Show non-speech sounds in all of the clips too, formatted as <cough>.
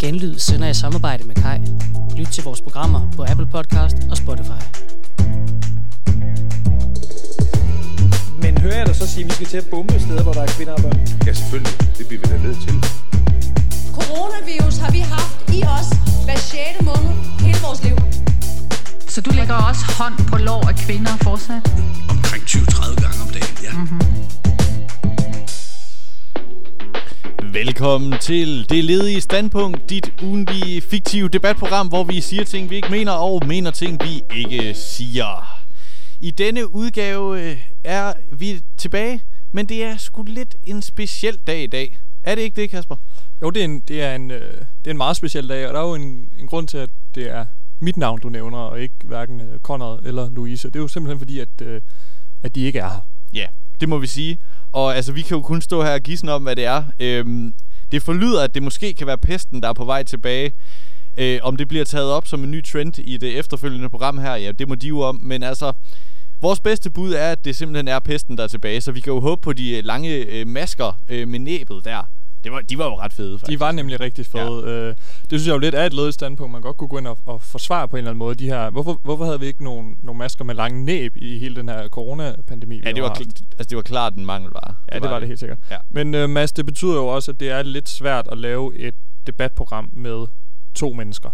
Genlyd sender i samarbejde med Kai. Lyt til vores programmer på Apple Podcast og Spotify. Men hører jeg dig så sige, at vi skal til at bombe steder, hvor der er kvinder og børn? Ja, selvfølgelig. Det bliver vi da nødt til. Coronavirus har vi haft i os hver 6. måned hele vores liv. Så du lægger også hånd på lår af kvinder fortsat? Omkring 20-30 gange om dagen, ja. Mm-hmm. Velkommen til Det Ledige Standpunkt, dit ugentlige fiktive debatprogram, hvor vi siger ting, vi ikke mener, og mener ting, vi ikke siger. I denne udgave øh, er vi tilbage, men det er sgu lidt en speciel dag i dag. Er det ikke det, Kasper? Jo, det er en, det er en, øh, det er en meget speciel dag, og der er jo en, en grund til, at det er mit navn, du nævner, og ikke hverken øh, Conrad eller Louise. Det er jo simpelthen fordi, at, øh, at de ikke er her. Ja, det må vi sige. Og altså, vi kan jo kun stå her og gisne om, hvad det er. Øhm, det forlyder, at det måske kan være pesten, der er på vej tilbage. Øh, om det bliver taget op som en ny trend i det efterfølgende program her, ja, det må de jo om. Men altså, vores bedste bud er, at det simpelthen er pesten, der er tilbage. Så vi kan jo håbe på de lange øh, masker øh, med næbet der. Det var, de var jo ret fede, faktisk. De var nemlig rigtig fede. Ja. Øh, det synes jeg jo lidt er et ledigt standpunkt, man godt kunne gå ind og, og forsvare på en eller anden måde. De her, hvorfor, hvorfor havde vi ikke nogen, nogen masker med lange næb i hele den her coronapandemi? Ja, det var, kl- altså, det var klart en mangelvare. Ja, det, det var det, det helt sikkert. Ja. Men øh, Mads, det betyder jo også, at det er lidt svært at lave et debatprogram med to mennesker.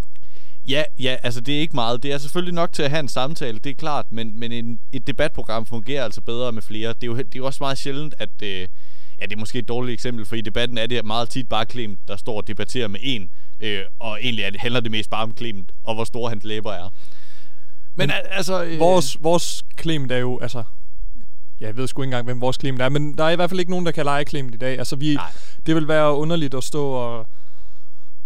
Ja, ja, altså det er ikke meget. Det er selvfølgelig nok til at have en samtale, det er klart, men, men en, et debatprogram fungerer altså bedre med flere. Det er jo, det er jo også meget sjældent, at... Øh, ja, det er måske et dårligt eksempel, for i debatten er det meget tit bare Clement, der står og debatterer med en, øh, og egentlig er det, handler det mest bare om Clement, og hvor store hans læber er. Men, men altså... Øh, vores, vores Clement er jo, altså... Ja, jeg ved sgu ikke engang, hvem vores Clement er, men der er i hvert fald ikke nogen, der kan lege Clement i dag. Altså, vi, Nej. det vil være underligt at stå og,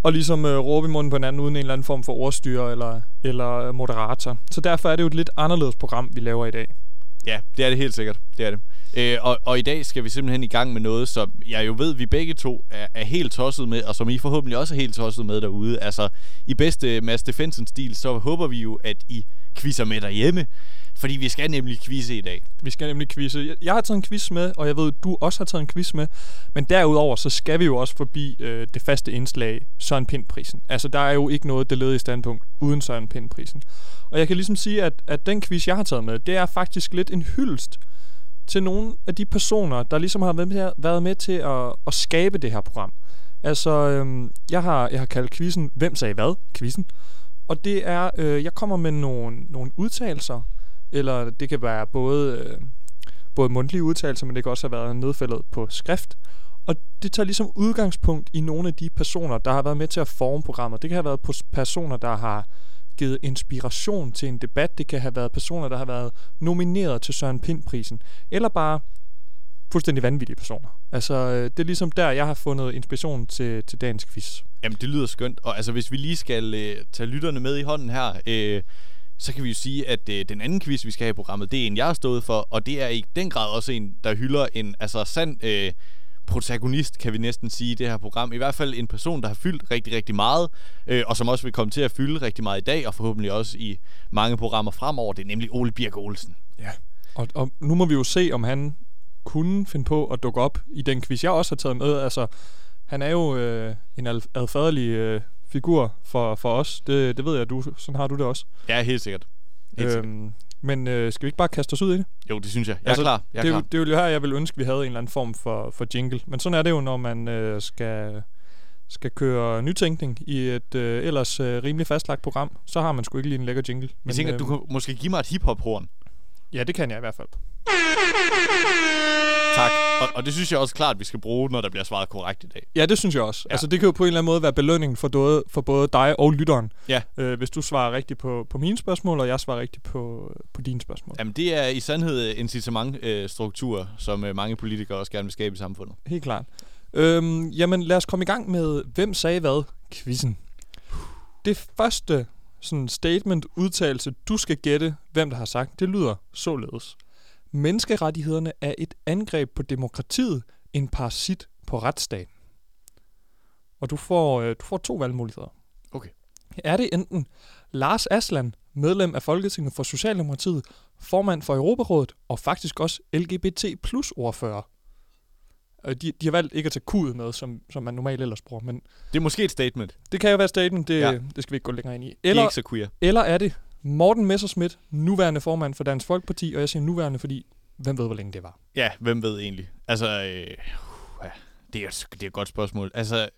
og ligesom øh, råbe i munden på hinanden uden en eller anden form for ordstyre eller, eller moderator. Så derfor er det jo et lidt anderledes program, vi laver i dag. Ja, det er det helt sikkert. Det er det. Øh, og, og i dag skal vi simpelthen i gang med noget, som jeg jo ved, vi begge to er, er helt tosset med, og som I forhåbentlig også er helt tosset med derude. Altså, i bedste Mads Defensen-stil, så håber vi jo, at I quizzer med derhjemme. Fordi vi skal nemlig quizze i dag. Vi skal nemlig quizze. Jeg, jeg har taget en quiz med, og jeg ved, du også har taget en quiz med. Men derudover, så skal vi jo også forbi øh, det faste indslag, Søren Pind-prisen. Altså, der er jo ikke noget, det leder i standpunkt, uden Søren Pind-prisen. Og jeg kan ligesom sige, at, at den quiz, jeg har taget med, det er faktisk lidt en hyldest til nogle af de personer, der ligesom har været med, været med til at, at skabe det her program. Altså, øhm, jeg, har, jeg har kaldt quizzen Hvem sagde hvad? Quizzen. Og det er, øh, jeg kommer med nogle, nogle udtalelser, eller det kan være både, øh, både mundtlige udtalelser, men det kan også have været nedfældet på skrift. Og det tager ligesom udgangspunkt i nogle af de personer, der har været med til at forme programmet. Det kan have været personer, der har givet inspiration til en debat. Det kan have været personer, der har været nomineret til Søren Pind-prisen. Eller bare fuldstændig vanvittige personer. Altså, øh, det er ligesom der, jeg har fundet inspiration til, til dagens quiz. Jamen, det lyder skønt. Og altså, hvis vi lige skal øh, tage lytterne med i hånden her, øh, så kan vi jo sige, at øh, den anden quiz, vi skal have i programmet, det er en, jeg har stået for, og det er i den grad også en, der hylder en altså sand øh, protagonist, kan vi næsten sige, i det her program. I hvert fald en person, der har fyldt rigtig, rigtig meget, øh, og som også vil komme til at fylde rigtig meget i dag, og forhåbentlig også i mange programmer fremover. Det er nemlig Ole Birk Olsen. Ja, og, og nu må vi jo se, om han kunne finde på at dukke op i den quiz, jeg også har taget med. Altså, han er jo øh, en adfærdig øh, figur for, for os. Det, det ved jeg, du, sådan har du det også. Ja, helt sikkert. Helt øhm, sikkert. Men øh, skal vi ikke bare kaste os ud i det? Jo, det synes jeg. Jeg er altså, klar. Jeg er det, klar. Det er jo her, jeg vil ønske, vi havde en eller anden form for, for jingle. Men sådan er det jo, når man øh, skal, skal køre nytænkning i et øh, ellers øh, rimelig fastlagt program. Så har man sgu ikke lige en lækker jingle. Men, jeg tænker, øh, du kan måske give mig et hiphop-horn. Ja, det kan jeg i hvert fald. Tak. Og, og det synes jeg også klart, at vi skal bruge, når der bliver svaret korrekt i dag. Ja, det synes jeg også. Ja. Altså, det kan jo på en eller anden måde være belønning for, både, for både dig og lytteren. Ja. Øh, hvis du svarer rigtigt på, på mine spørgsmål, og jeg svarer rigtigt på, på dine spørgsmål. Jamen, det er i sandhed incitamentstruktur, øh, som øh, mange politikere også gerne vil skabe i samfundet. Helt klart. Øhm, jamen, lad os komme i gang med Hvem sagde hvad? Quizzen. Det første sådan statement, udtalelse, du skal gætte, hvem der har sagt, det lyder således. Menneskerettighederne er et angreb på demokratiet, en parasit på retsstaten. Og du får, øh, du får to valgmuligheder. Okay. Er det enten Lars Aslan, medlem af Folketinget for Socialdemokratiet, formand for Europarådet og faktisk også LGBT plus ordfører? Øh, de, de har valgt ikke at tage kudet med, som, som man normalt ellers bruger, men Det er måske et statement. det kan jo være staten, det, Ja. det skal vi ikke gå længere ind i. Det er Eller, ikke så queer. eller er det Morten Messerschmidt, nuværende formand for Dansk Folkeparti, og jeg siger nuværende, fordi hvem ved, hvor længe det var. Ja, hvem ved egentlig? Altså, øh, uh, det, er, det er et godt spørgsmål. Altså,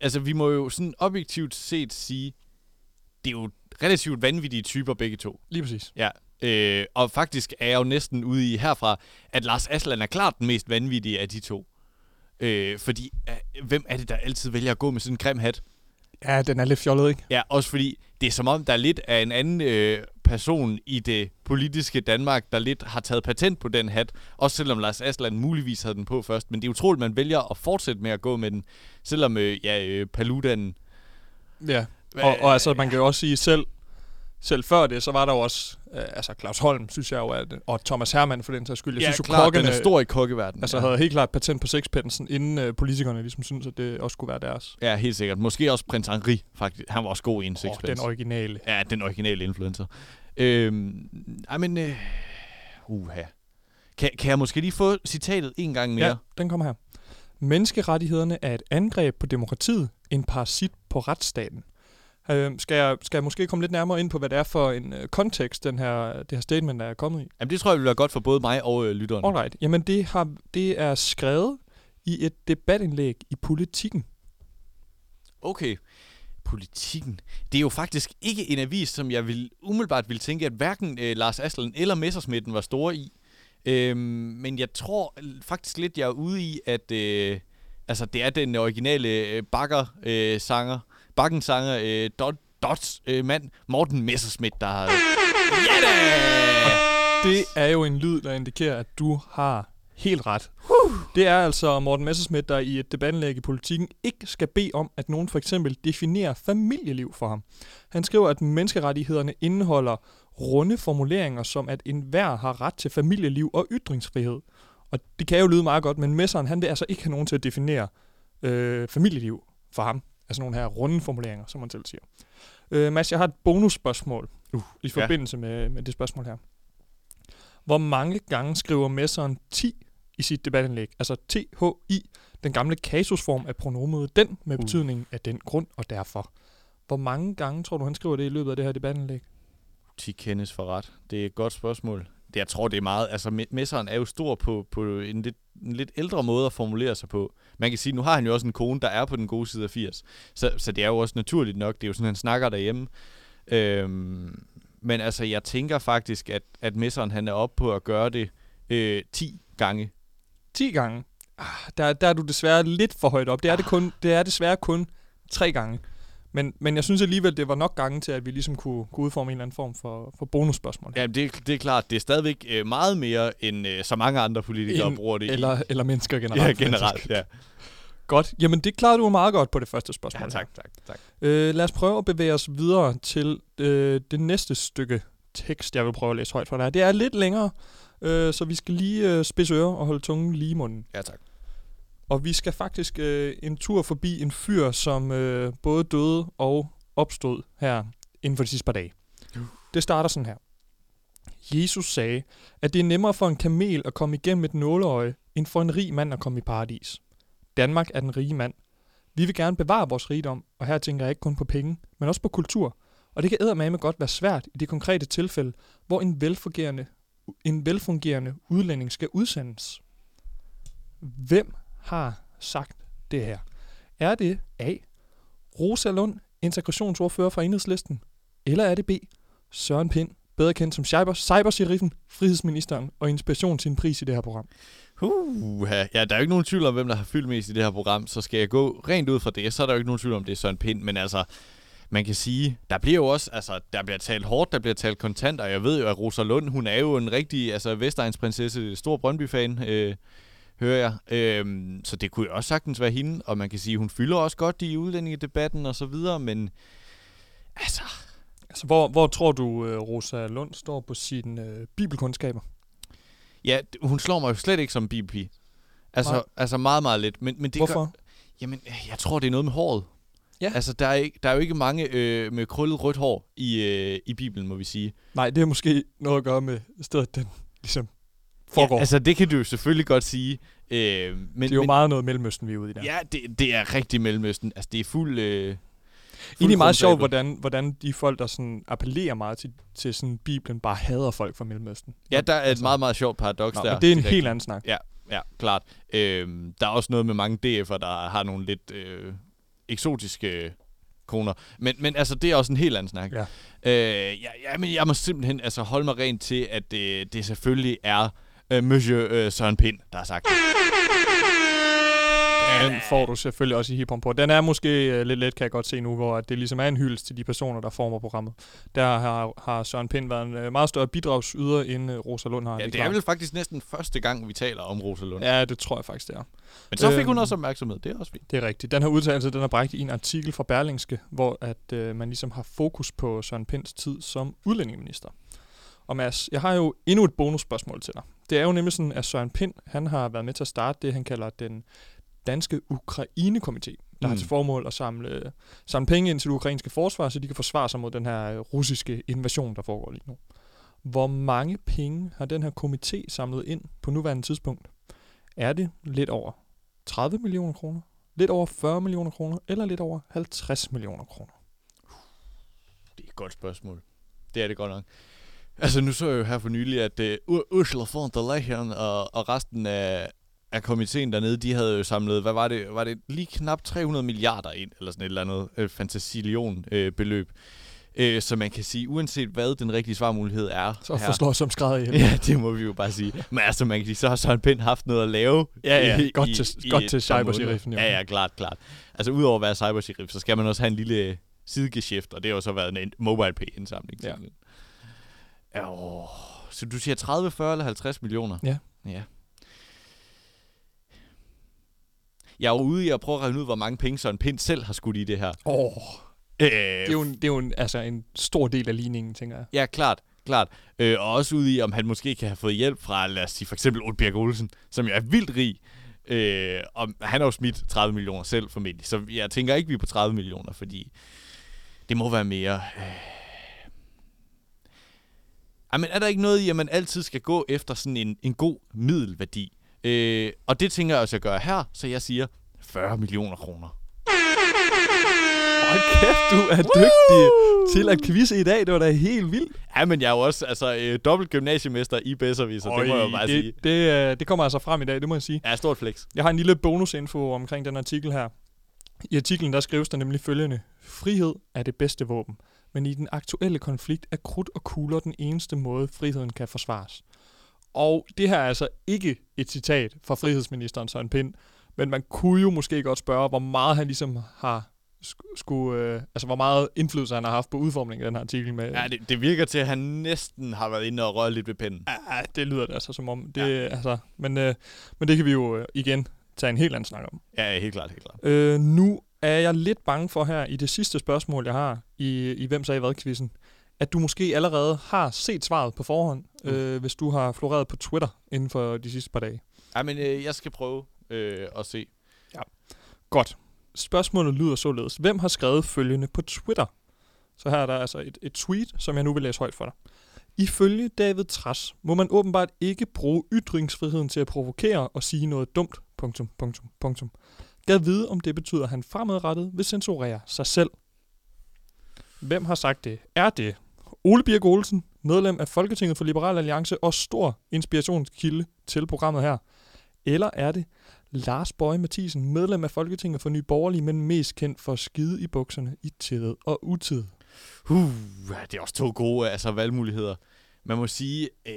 altså, vi må jo sådan objektivt set sige, det er jo relativt vanvittige typer begge to. Lige præcis. Ja. Øh, og faktisk er jeg jo næsten ude i herfra, at Lars Aslan er klart den mest vanvittige af de to. Øh, fordi, øh, hvem er det, der altid vælger at gå med sådan en grim hat? Ja, den er lidt fjollet, ikke? Ja, også fordi det er som om, der er lidt af en anden øh, person i det politiske Danmark, der lidt har taget patent på den hat. Også selvom Lars Aslan muligvis havde den på først. Men det er utroligt, man vælger at fortsætte med at gå med den. Selvom øh, ja, øh, Paludan... Ja. Og, og altså, man kan jo også sige, selv, selv før det, så var der jo også, øh, altså Claus Holm, synes jeg jo, at, og Thomas Hermann for den sags skyld. Jeg ja, synes jo, klart, den kokkene, er stor i kokkeverdenen. altså, havde helt klart patent på sexpensen, inden øh, politikerne ligesom synes, at det også skulle være deres. Ja, helt sikkert. Måske også prins Henri, faktisk. Han var også god i en Oh, sixpence. den originale. Ja, den originale influencer. Øhm, ej, men... Øh, uha. Kan, kan jeg måske lige få citatet en gang mere? Ja, den kommer her. Menneskerettighederne er et angreb på demokratiet, en parasit på retsstaten. Øh, skal, jeg, skal jeg måske komme lidt nærmere ind på, hvad det er for en øh, kontekst, den her, det her statement er kommet i? Jamen, det tror jeg vil være godt for både mig og øh, lytteren. Alright. Jamen, det, har, det er skrevet i et debatindlæg i politikken. Okay. Politikken. Det er jo faktisk ikke en avis, som jeg vil umiddelbart vil tænke, at hverken øh, Lars Aslan eller Messersmitten var store i. Øhm, men jeg tror faktisk lidt, jeg er ude i, at øh, altså, det er den originale øh, bakker øh, bakkensanger, øh, Dot, Dots øh, mand, Morten Messerschmidt, der har... Ja da! Det er jo en lyd, der indikerer, at du har helt ret. Det er altså Morten Messerschmidt, der i et debatindlæg i politikken ikke skal bede om, at nogen for eksempel definerer familieliv for ham. Han skriver, at menneskerettighederne indeholder runde formuleringer, som at enhver har ret til familieliv og ytringsfrihed. Og det kan jo lyde meget godt, men Messeren, han vil altså ikke have nogen til at definere øh, familieliv for ham. Altså nogle her runde formuleringer, som man selv siger. Øh, Mads, jeg har et bonusspørgsmål uh, i ja. forbindelse med, med det spørgsmål her. Hvor mange gange skriver Messeren 10 i sit debatindlæg? Altså THI, den gamle kasusform af pronomet den, med Uh. betydningen af den grund og derfor. Hvor mange gange tror du, han skriver det i løbet af det her debatindlæg? 10 kendes for ret. Det er et godt spørgsmål. Det, jeg tror, det er meget... Altså, me- messeren er jo stor på, på en, lidt, en lidt ældre måde at formulere sig på. Man kan sige, nu har han jo også en kone, der er på den gode side af 80. Så, så det er jo også naturligt nok. Det er jo sådan, han snakker derhjemme. Øhm, men altså, jeg tænker faktisk, at, at messeren han er oppe på at gøre det øh, 10 gange. 10 gange. Ah, der, der er du desværre lidt for højt op. Det er, det kun, det er desværre kun tre gange. Men, men jeg synes alligevel, det var nok gange til, at vi ligesom kunne, kunne udforme en eller anden form for, for bonusspørgsmål. Ja, det, det er klart. Det er stadigvæk øh, meget mere, end øh, så mange andre politikere En- bruger det. i. Eller, eller mennesker generelt. ja, generelt. Ja. Godt. Jamen, det klarede du meget godt på det første spørgsmål. ja, tak, tak, tak. Øh, lad os prøve at bevæge os videre til øh, det næste stykke tekst, jeg vil prøve at læse højt for dig. Det er lidt længere, øh, så vi skal lige øh, spidse ører og holde tungen lige i munden. Ja, tak. Og vi skal faktisk øh, en tur forbi en fyr, som øh, både døde og opstod her inden for de sidste par dage. Det starter sådan her. Jesus sagde, at det er nemmere for en kamel at komme igennem et nåleøje, end for en rig mand at komme i paradis. Danmark er den rige mand. Vi vil gerne bevare vores rigdom, og her tænker jeg ikke kun på penge, men også på kultur. Og det kan eddermame godt være svært i det konkrete tilfælde, hvor en velfungerende, en velfungerende udlænding skal udsendes. Hvem har sagt det her? Er det A. Rosa Lund, integrationsordfører fra Enhedslisten? Eller er det B. Søren Pind, bedre kendt som cyber, cybersheriffen, frihedsministeren og inspiration til en pris i det her program? Uh, ja, der er jo ikke nogen tvivl om, hvem der har fyldt mest i det her program, så skal jeg gå rent ud fra det, så er der jo ikke nogen tvivl om, det er Søren Pind, men altså, man kan sige, der bliver jo også, altså, der bliver talt hårdt, der bliver talt kontant, og jeg ved jo, at Rosa Lund, hun er jo en rigtig, altså, Vestegns prinsesse, stor Brøndby-fan, øh, hører jeg. Øhm, så det kunne jo også sagtens være hende, og man kan sige, hun fylder også godt i udlændingedebatten og så videre, men altså, Altså, hvor, hvor tror du, øh, Rosa Lund står på sine øh, bibelkundskaber? ja, hun slår mig jo slet ikke som bibelpige. Altså, Nej. altså meget, meget lidt. Men, men det Hvorfor? Gør, jamen, jeg tror, det er noget med håret. Ja. Altså, der er, ikke, der er jo ikke mange øh, med krøllet rødt hår i, øh, i Bibelen, må vi sige. Nej, det har måske noget at gøre med stedet, den ligesom foregår. Ja, altså, det kan du jo selvfølgelig godt sige. Øh, men, Det er jo men, meget noget Mellemøsten, vi er ude i der. Ja, det, det er rigtig Mellemøsten. Altså, det er fuld... Øh, Egentlig meget sjovt, hvordan, hvordan de folk, der sådan appellerer meget til, til sådan Bibelen, bare hader folk fra Mellemøsten. Ja, der er et Altså- meget, meget sjovt paradoks Nå, der. men det er en rigtigt. helt anden snak. Ja, ja, klart. Øhm, der er også noget med mange DF'er, der har nogle lidt øh, eksotiske koner. Men, men altså, det er også en helt anden snak. Ja. Øh, ja, ja, men jeg må simpelthen altså, holde mig rent til, at det, det selvfølgelig er øh, Monsieur øh, Søren Pind, der har sagt det. Den får du selvfølgelig også i hiphop på. Den er måske øh, lidt let, kan jeg godt se nu, hvor det ligesom er en hyldest til de personer, der former programmet. Der har, har Søren Pind været en øh, meget større bidragsyder, end øh, Rosa Lund har. Ja, det er klart. vel faktisk næsten første gang, vi taler om Rosalund. Ja, det tror jeg faktisk, det er. Men så fik Øhm, hun også opmærksomhed. Det er også fint. Det er rigtigt. Den her udtalelse, den er bragt i en artikel fra Berlingske, hvor at øh, man ligesom har fokus på Søren Pinds tid som udlændingeminister. Og Mads, jeg har jo endnu et bonusspørgsmål til dig. Det er jo nemlig sådan, at Søren Pind, han har været med til at starte det, han kalder den danske Ukraine-komité, der mm. har Mm. til formål at samle, samle penge ind til det ukrainske forsvar, så de kan forsvare sig mod den her russiske invasion, der foregår lige nu. Hvor mange penge har den her komité samlet ind på nuværende tidspunkt? Er det lidt over 30 millioner kroner, lidt over 40 millioner kroner, eller lidt over 50 millioner kroner? Det er et godt spørgsmål. Det er det godt nok. Altså, nu så jeg jo her for nylig, at uh, Ursula von der Leyen og, og resten af, af komiteen dernede, de havde jo samlet, hvad var det, var det lige knap 300 milliarder ind, eller sådan et eller andet øh, fantasilion øh, beløb. Øh, så man kan sige, uanset hvad den rigtige svarmulighed er Så her, forslår som skrædder ihjel. <laughs> Ja, det må vi jo bare sige. Men altså, man kan sige, så har Søren Pind haft noget at lave. Ja, ja, i- godt i- til- i godt et til cybersheriffen, jo. Ja, ja, klart, klart. Altså, udover at være cybersheriff, så skal man også have en lille sidegeschæft, og det har jo så været en mobile pay indsamling. Ja. Ja. Åh, så du siger 30, 40 eller 50 millioner? Ja. Ja. Jeg er jo ude i at prøve at regne ud, hvor mange penge Søren Pind selv har skudt i det her. Åh, Øh, det er jo, en, det er jo en, altså en stor del af ligningen, tænker jeg. Ja, klart. klart. Øh, og også ude i, om han måske kan have fået hjælp fra, lad os sige, for eksempel Olbjerg Olsen, som jo er vildt rig. Øh, og han har jo smidt 30 millioner selv formentlig. Så jeg tænker ikke, vi er på 30 millioner, fordi det må være mere. Øh. Ej, men er der ikke noget i, at man altid skal gå efter sådan en, en god middelværdi? Øh, og det tænker jeg også at gøre her, så jeg siger 40 millioner kroner. Hold kæft, du er dygtig til at quizze i dag. Det var da helt vildt. Ja, men jeg er jo også altså, øh, dobbelt gymnasiemester i Besserviser, det må jeg jo bare det, sige. Det, øh, det kommer altså frem i dag, det må jeg sige. Ja, stort flex. Jeg har en lille bonusinfo omkring den artikel her. I artiklen der skrives der nemlig følgende. Frihed er det bedste våben, men i den aktuelle konflikt er krudt og kugler den eneste måde, friheden kan forsvares. Og det her er altså ikke et citat fra frihedsministeren Søren Pind, men man kunne jo måske godt spørge, hvor meget han ligesom har sk- skulle, øh, altså hvor meget indflydelse han har haft på udformningen af den her artikel med. Ja, det, det virker til, at han næsten har været inde og røre lidt ved pinden. Ja, det lyder det altså som om. Det, ja. altså, men, øh, men det kan vi jo øh, igen tage en helt anden snak om. Ja, ja, helt klart, helt klart. Øh, nu er jeg lidt bange for her i det sidste spørgsmål, jeg har i, i Hvem sagde hvad-quizzen, at du måske allerede har set svaret på forhånd, Mm. øh, hvis du har floreret på Twitter inden for de sidste par dage. Ja, men øh, jeg skal prøve øh, at se. Godt. Spørgsmålet lyder således. Hvem har skrevet følgende på Twitter? Så her er der altså et, et tweet, som jeg nu vil læse højt for dig. Ifølge David Tras må man åbenbart ikke bruge ytringsfriheden til at provokere og sige noget dumt. Punktum, punktum, punktum. Gad vide, om det betyder, at han fremadrettet vil censurere sig selv. Hvem har sagt det? Er det Ole Birk Olsen, medlem af Folketinget for Liberal Alliance og stor inspirationskilde til programmet her? Eller er det Lars Bøje Mathisen, medlem af Folketinget for Nye Borgerlige, men mest kendt for at skide i bukserne i tid og utid? Uh, det er også to gode altså, valgmuligheder. Man må sige, øh,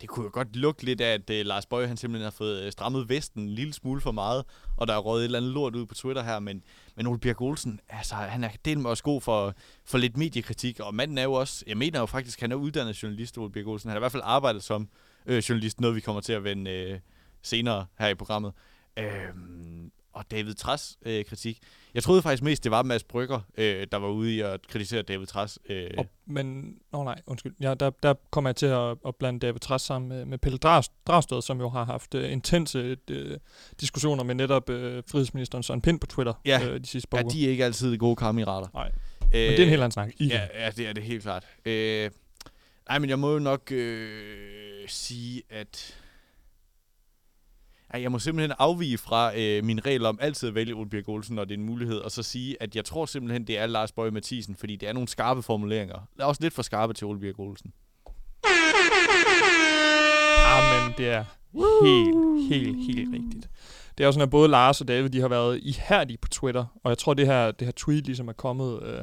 det kunne jo godt lugte lidt af, at uh, Lars Bøge han simpelthen har fået øh, strammet vesten en lille smule for meget, og der er røget et eller andet lort ud på Twitter her, men, men Ole Birk Olsen, altså, han er delt med også god for, for lidt mediekritik, og manden er jo også, jeg mener jo faktisk, han er uddannet journalist, Ole Birk Olsen. Han har i hvert fald arbejdet som øh, journalist, noget vi kommer til at vende øh, senere her i programmet. Øh, og David Tras øh, kritik. Jeg troede faktisk mest, det var Mads Brygger, øh, der var ude i at kritisere David Tras. Øh, Og, men, nå nej, undskyld. Ja, der, der kommer jeg til at, at blande David Træs sammen med, med Pelle Dragsted, som jo har haft uh, intense uh, diskussioner med netop uh, frihedsministeren Søren Pind på Twitter Ja. uh, de sidste par ja, uger. de er ikke altid gode kammerater. Nej. Øh, Men det er en helt anden snak. Ja, ja, det er det helt klart. Øh, nej, men jeg må jo nok øh, sige, at... Jeg må simpelthen afvige fra øh, min regel om altid at vælge Ole Birk Olsen, når det er en mulighed, og så sige, at jeg tror simpelthen, det er Lars Bøge Mathisen, fordi det er nogle skarpe formuleringer. Det er også lidt for skarpe til Ole Birk Olsen. Ah, Amen, det er helt, helt, helt rigtigt. Det er jo sådan, at både Lars og David, de har været ihærdige på Twitter, og jeg tror, det her, det her tweet ligesom er kommet øh,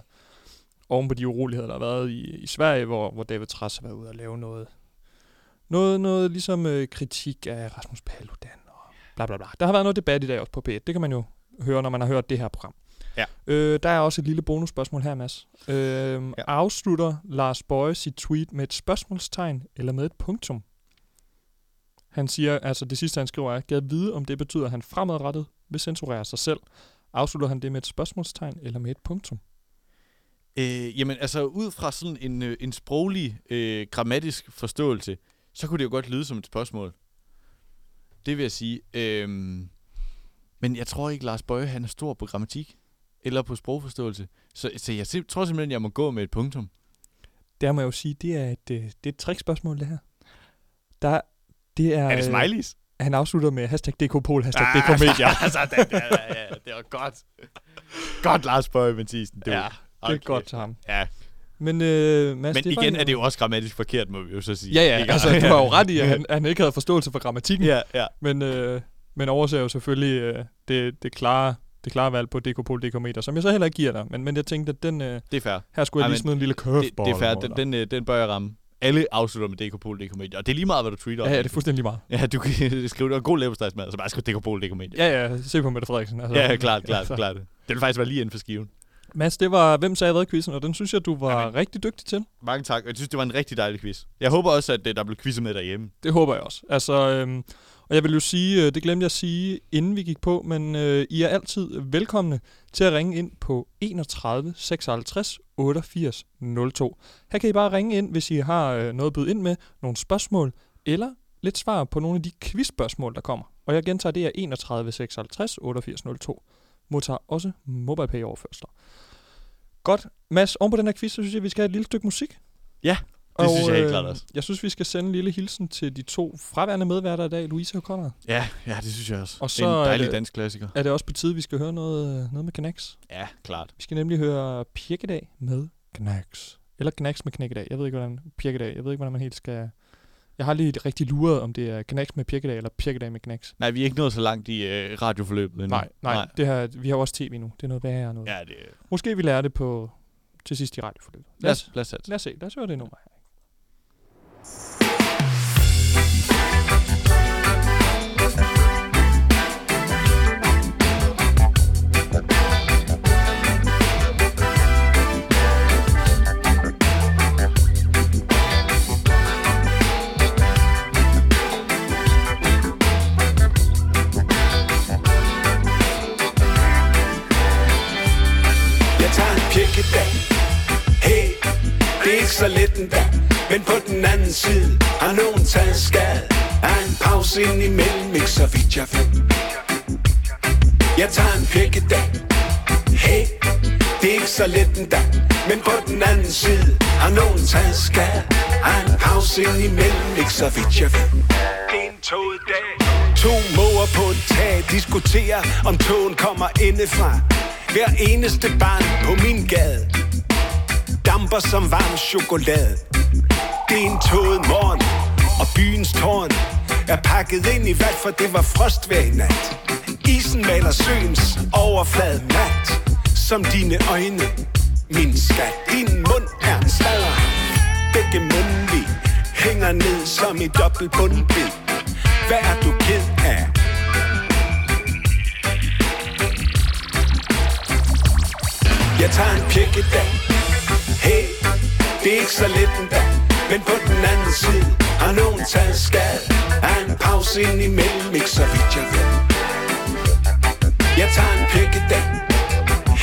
oven på de uroligheder, der har været i, i Sverige, hvor, hvor David Træs har været ude og lave noget, noget, noget ligesom øh, kritik af Rasmus Paludan bla bla bla. Der har været noget debat i dag også på P1. Det kan man jo høre, når man har hørt det her program. Ja. Øh, der er også et lille bonusspørgsmål her, Mads. Øh, ja. Afslutter Lars Bøje sit tweet med et spørgsmålstegn eller med et punktum? Han siger, altså det sidste han skriver er, gad vide, om det betyder, at han fremadrettet vil censurere sig selv. Afslutter han det med et spørgsmålstegn eller med et punktum? Øh, jamen, altså ud fra sådan en, øh, en sproglig, øh, grammatisk forståelse, så kunne det jo godt lyde som et spørgsmål. Det vil jeg sige. Øh, men jeg tror ikke, Lars Bøje han er stor på grammatik eller på sprogforståelse. Så, så jeg sim- tror simpelthen, jeg må gå med et punktum. Der må jeg jo sige, det er et, øh, det er et trickspørgsmål, det her. Der, det er, Er det øh, smileys? Han afslutter med hashtag DKPol, hashtag Ah, <laughs> DKMedia. <laughs> altså, det, det, ja, det var godt. Godt, Lars Bøje Mathisen. Det, Ja, var- det er okay. godt til ham. Ja, Men, øh, Mads, men det igen jo- er det jo også grammatisk forkert, må vi jo så sige. Ja, ja, Ikke? altså du har jo ret i, at han, han ikke havde forståelse for grammatikken. Ja, ja. Men, øh, men overser jo selvfølgelig øh, det, det, klare, det klare valg på DKPol, DKmeter, som jeg så heller ikke giver dig. Men, men jeg tænkte, at den, øh, Det er fair. her skulle jeg Ej, lige smide en lille Det, curveball. det er fair. Den, den, øh, den bør jeg ramme. Alle afslutter med DKPol, DKmedia. Og det er lige meget, hvad du tweeter. Ja, ja, det er fuldstændig lige meget. Ja, du kan <laughs> skrive, det en god leverpostejsmad, så bare skriv DKPol, DKmedia. Ja, ja, se på Mette Frederiksen. Altså, Ja, ja, klart, klart, Altså. klart. Det vil faktisk være lige inden for skiven. Mads, det var Hvem sagde hvad quizzen, og den synes jeg, du var Jamen. Rigtig dygtig til. Mange tak. Og jeg synes, det var en rigtig dejlig quiz. Jeg håber også, at øh, der blev quizzet med derhjemme. Det håber jeg også. Altså, øhm, og jeg vil jo sige, øh, det glemte jeg at sige, inden vi gik på, men øh, I er altid velkomne til at ringe ind på 31 56 88 02. Her kan I bare ringe ind, hvis I har øh, noget at byde ind med, nogle spørgsmål, eller lidt svar på nogle af de quizspørgsmål, der kommer. Og jeg gentager, det er 31 56 88 02. Modtager også MobilePay overførsler. Godt. Mads, oven på den her quiz, så synes jeg, vi skal have et lille stykke musik. Ja, det synes jeg helt øh, klart også. Jeg synes, vi skal sende en lille hilsen til de to fraværende medværter i dag, Louise og Conrad. Ja, ja, det synes jeg også. Og det er så en er dejlig det- dansk klassiker. Er det også på tide, vi skal høre noget, øh, noget med Knacks? Ja, klart. Vi skal nemlig høre Pirkedag med Knacks. Eller Knacks med Knækkedag. Jeg ved ikke, hvordan Pirkedag. Jeg ved ikke, hvordan man helt skal... Jeg har lige rigtig luret, om det er Knacks med Pirkedag, eller Pirkedag med Knacks. Nej, vi er ikke nået så langt i øh, radioforløbet endnu. Nej, nej, nej. Det her, vi har også tv nu. Det er noget værre noget. Ja, det Måske vi lærer det på til sidst i radioforløbet. Lad os, lad os lad os se. Lad os høre det nummer her. Så en endda Men på den anden side har nogen taget skade. Er en pause ind imellem, ikke så vidt jeg ved. Jeg tager en pirkedag Hey, det er ikke så let endda. Men på den anden side har nogen taget skade. Er en pause ind imellem, ikke så vidt jeg ved. Toget dag. To måger på et tag diskuterer om togen kommer indefra. Hver eneste barn på min gade. Damper som varm chokolade. Det er en tåget morgen Og byens tårn Er pakket ind i vand, For det var frost hver i nat. Isen maler søens overflade mat Som dine øjne Min skat. Din mund er en sladder. Begge mundvig Hænger ned som i dobbelt bundbid Hvad er du ked af? Jeg tager en pirkedag Hey, det er ikke så let endda Men på den anden side har nogen taget skade Er en pause ind imellem, ikke så vidt jeg ved. Jeg tager en pik i dag.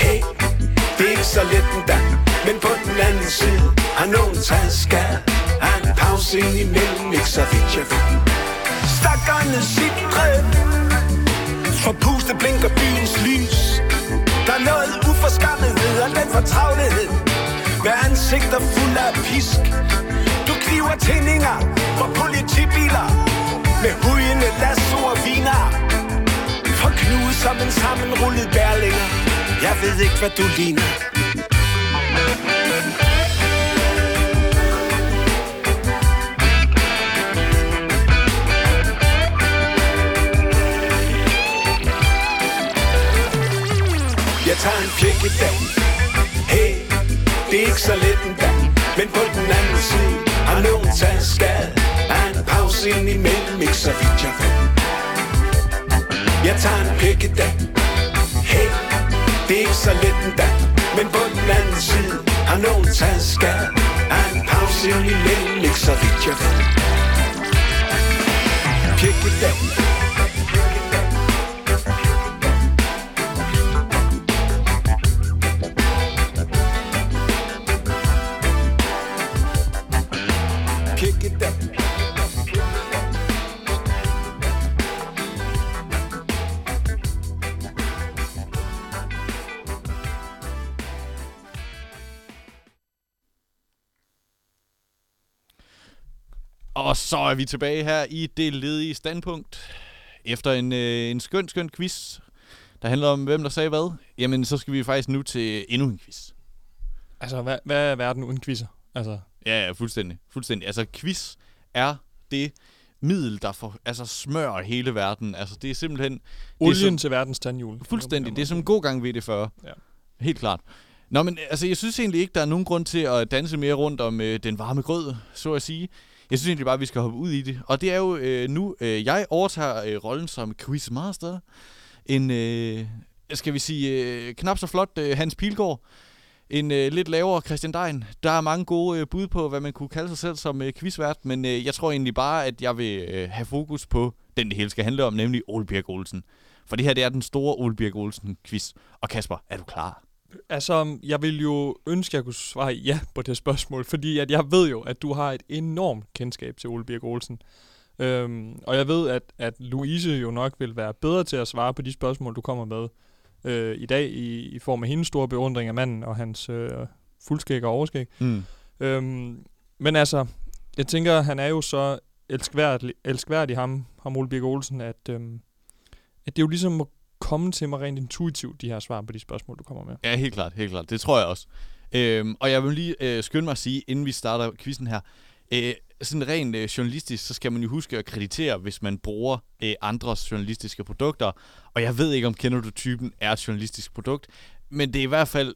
Hey, det er ikke så let endda Men på den anden side har nogen taget skade Er en pause ind imellem, ikke så vidt jeg ved. Stakkerne sidre For puste blinker byens lys. Der er noget uforskammethed og den fortravlighed med ansigter fuld af pisk. Du kniver tændinger for politibiler. Med hujende lasso og viner. For knude som en sammenrullet bærlinger. Jeg ved ikke, hvad du ligner. Jeg tager en pjek i dag det er ikke så let en dag Men på den anden side har nogen taget skade. Er en pause ind imellem, ikke så vidt jeg ved. Jeg tager en pik i dag. Hey, det er ikke så let en dag Men på den anden side har nogen taget skade. Er en pause ind imellem, ikke så vidt jeg ved. Pik i dag. Så er vi tilbage her i det ledige standpunkt. Efter en, øh, en skøn, skøn quiz, der handler om, hvem der sagde hvad. Jamen, så skal vi faktisk nu til endnu en quiz. Altså, hvad, hvad er verden uden quizzer? Altså, Ja, ja, fuldstændig. fuldstændig. Altså, quiz er det middel, der for, altså, smører hele verden. Altså, det er simpelthen... det er olien som- til verdens tandhjul. Fuldstændig. Det er som god gang VD40. Ja. Helt klart. Nå, men altså, jeg synes egentlig ikke, der er nogen grund til at danse mere rundt om øh, den varme grød, så at sige. Jeg synes egentlig bare, at vi skal hoppe ud i det. Og det er jo øh, nu, øh, jeg overtager øh, rollen som quizmaster. En, øh, skal vi sige, øh, knap så flot øh, Hans Pilgaard. En øh, lidt lavere Christian Dein. Der er mange gode øh, bud på, hvad man kunne kalde sig selv som øh, quizvært, men øh, jeg tror egentlig bare, at jeg vil øh, have fokus på den, det hele skal handle om, nemlig Ole Birk Olsen. For det her, det er den store Ole Birk Olsen-quiz. Og Kasper, er du klar? Altså, jeg vil jo ønske, at jeg kunne svare ja på det spørgsmål, fordi at jeg ved jo, at du har et enormt kendskab til Ole Birk Olsen. Øhm, og jeg ved, at, at Louise jo nok vil være bedre til at svare på de spørgsmål, du kommer med øh, i dag, i, i form af hendes store beundring af manden og hans øh, fuldskæg og overskæg. Mm. Øhm, men altså, jeg tænker, han er jo så elskværdig, elskværdig ham, ham Ole Birk Olsen, at, øhm, at det jo ligesom må komme til mig rent intuitivt, de her svar på de spørgsmål, du kommer med. Ja, helt klart, helt klart. Det tror jeg også. Øhm, og jeg vil lige øh, skynde mig at sige, inden vi starter quizzen her, øh, sådan rent øh, journalistisk, så skal man jo huske at kreditere, hvis man bruger øh, andres journalistiske produkter. Og jeg ved ikke, om Kender du typen er et journalistisk produkt, men det er i hvert fald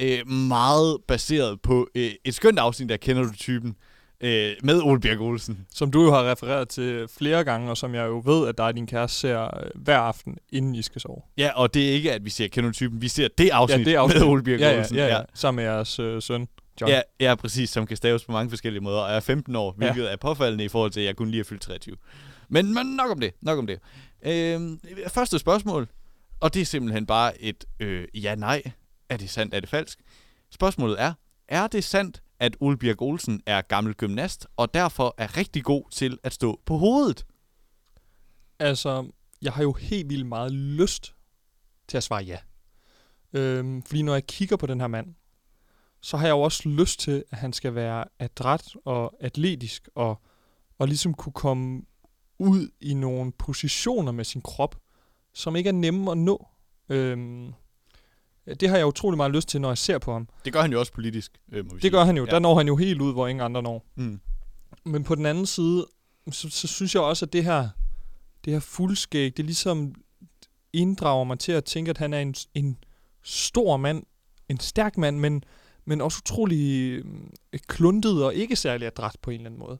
øh, meget baseret på øh, et skønt afsnit der Kender du typen øh, med Ole Birk Olsen. Som du jo har refereret til flere gange, og som jeg jo ved, at dig og din kæreste ser øh, hver aften, inden I skal sove. Ja, og det er ikke, at vi ser Kender typen, vi ser det afsnit, ja, det afsnit. med Ole Birk ja, ja, Olsen. Ja, ja, sammen med jeres øh, søn, John. Ja, ja, præcis, som kan staves på mange forskellige måder, og er 15 år, hvilket ja. er påfaldende i forhold til, at jeg kun lige er fyldt 23. Men, men nok om det, nok om det. Øhm, første spørgsmål, og det er simpelthen bare et øh, ja-nej. Er det sandt, er det falsk? Spørgsmålet er, er det sandt, at Ole Birk Olsen er gammel gymnast, og derfor er rigtig god til at stå på hovedet? Altså, jeg har jo helt vildt meget lyst til at svare ja. Øhm, fordi når jeg kigger på den her mand, så har jeg jo også lyst til, at han skal være adræt og atletisk, og, og ligesom kunne komme ud i nogle positioner med sin krop, som ikke er nemme at nå. Øhm, det har jeg utrolig meget lyst til, når jeg ser på ham. Det gør han jo også politisk, øh, må vi Det sige. gør han jo. Ja. Der når han jo helt ud, hvor ingen andre når. Mm. Men på den anden side, så, så synes jeg også, at det her, det her fuldskæg, det ligesom inddrager mig til at tænke, at han er en, en stor mand, en stærk mand, men, men også utrolig øh, kluntet og ikke særlig adræt på en eller anden måde.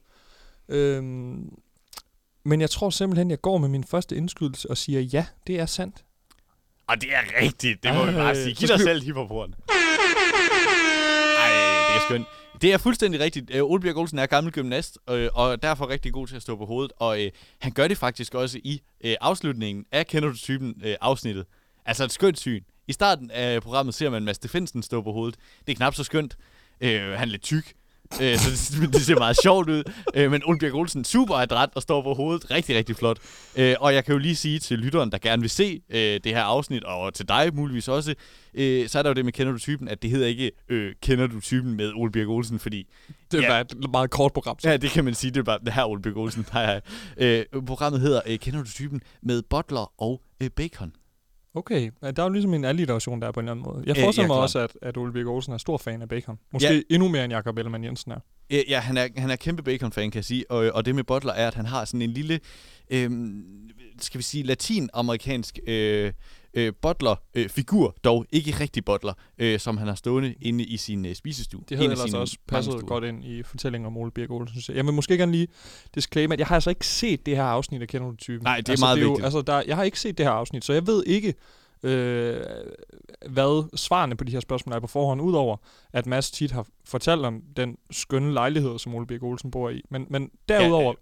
Øhm, men jeg tror simpelthen, jeg går med min første indskydelse og siger, ja, det er sandt. Og det er rigtigt, det må vi Ej, bare sige. Giv dig vi- selv hipperporten. Ej, det er skønt. Det er fuldstændig rigtigt. Øh, Ole Bjerg Olsen er gammel gymnast, øh, og derfor rigtig god til at stå på hovedet. Og øh, han gør det faktisk også i øh, afslutningen af Kender du typen øh, afsnittet. Altså et skønt syn. I starten af programmet ser man Mads Steffensen stå på hovedet. Det er knap så skønt. Øh, han er lidt tyk. Øh, så det, <laughs> det ser meget sjovt ud. Øh, men Ole Birk Olsen super adræt og står på hovedet. Rigtig, rigtig flot. Øh, og jeg kan jo lige sige til lytteren, der gerne vil se øh, det her afsnit, og til dig muligvis også, øh, så er der jo det med Kender du typen, at det hedder ikke øh, Kender du typen med Ole Birk Olsen, fordi Det Ja. var et meget kort program. så. Ja, det kan man sige. Det er bare det her Ole Birk Olsen. Hej. Øh, programmet hedder øh, Kender du typen med Butler og øh, Bacon. Okay, der er jo ligesom en alliteration der på en eller anden måde. Jeg Øh, forestiller ja, mig også, at, at Ole Birk Olsen er stor fan af bacon. Måske ja. endnu mere end Jakob Ellemann Jensen er. Øh, ja, han er, han er kæmpe Bacon-fan, kan jeg sige. Og, og det med Butler er, at han har sådan en lille, øh, skal vi sige, latinamerikansk øh, øh, Butler-figur, dog ikke rigtig Butler, øh, som han har stående inde i sin øh, spisestue. Det havde ellers også passet godt ind i fortællingen om Ole Birk Olsen. synes Jeg Jeg vil måske gerne lige disclaimer, at jeg har altså ikke set det her afsnit af Kender du typen. Nej, det er altså, meget det er jo, vigtigt. Altså, der, jeg har ikke set det her afsnit, så jeg ved ikke, øh, hvad svarene på de her spørgsmål er på forhånd, udover at Mads tit har fortalt om den skønne lejlighed, som Ole Birk Olsen bor i. Men, men derudover,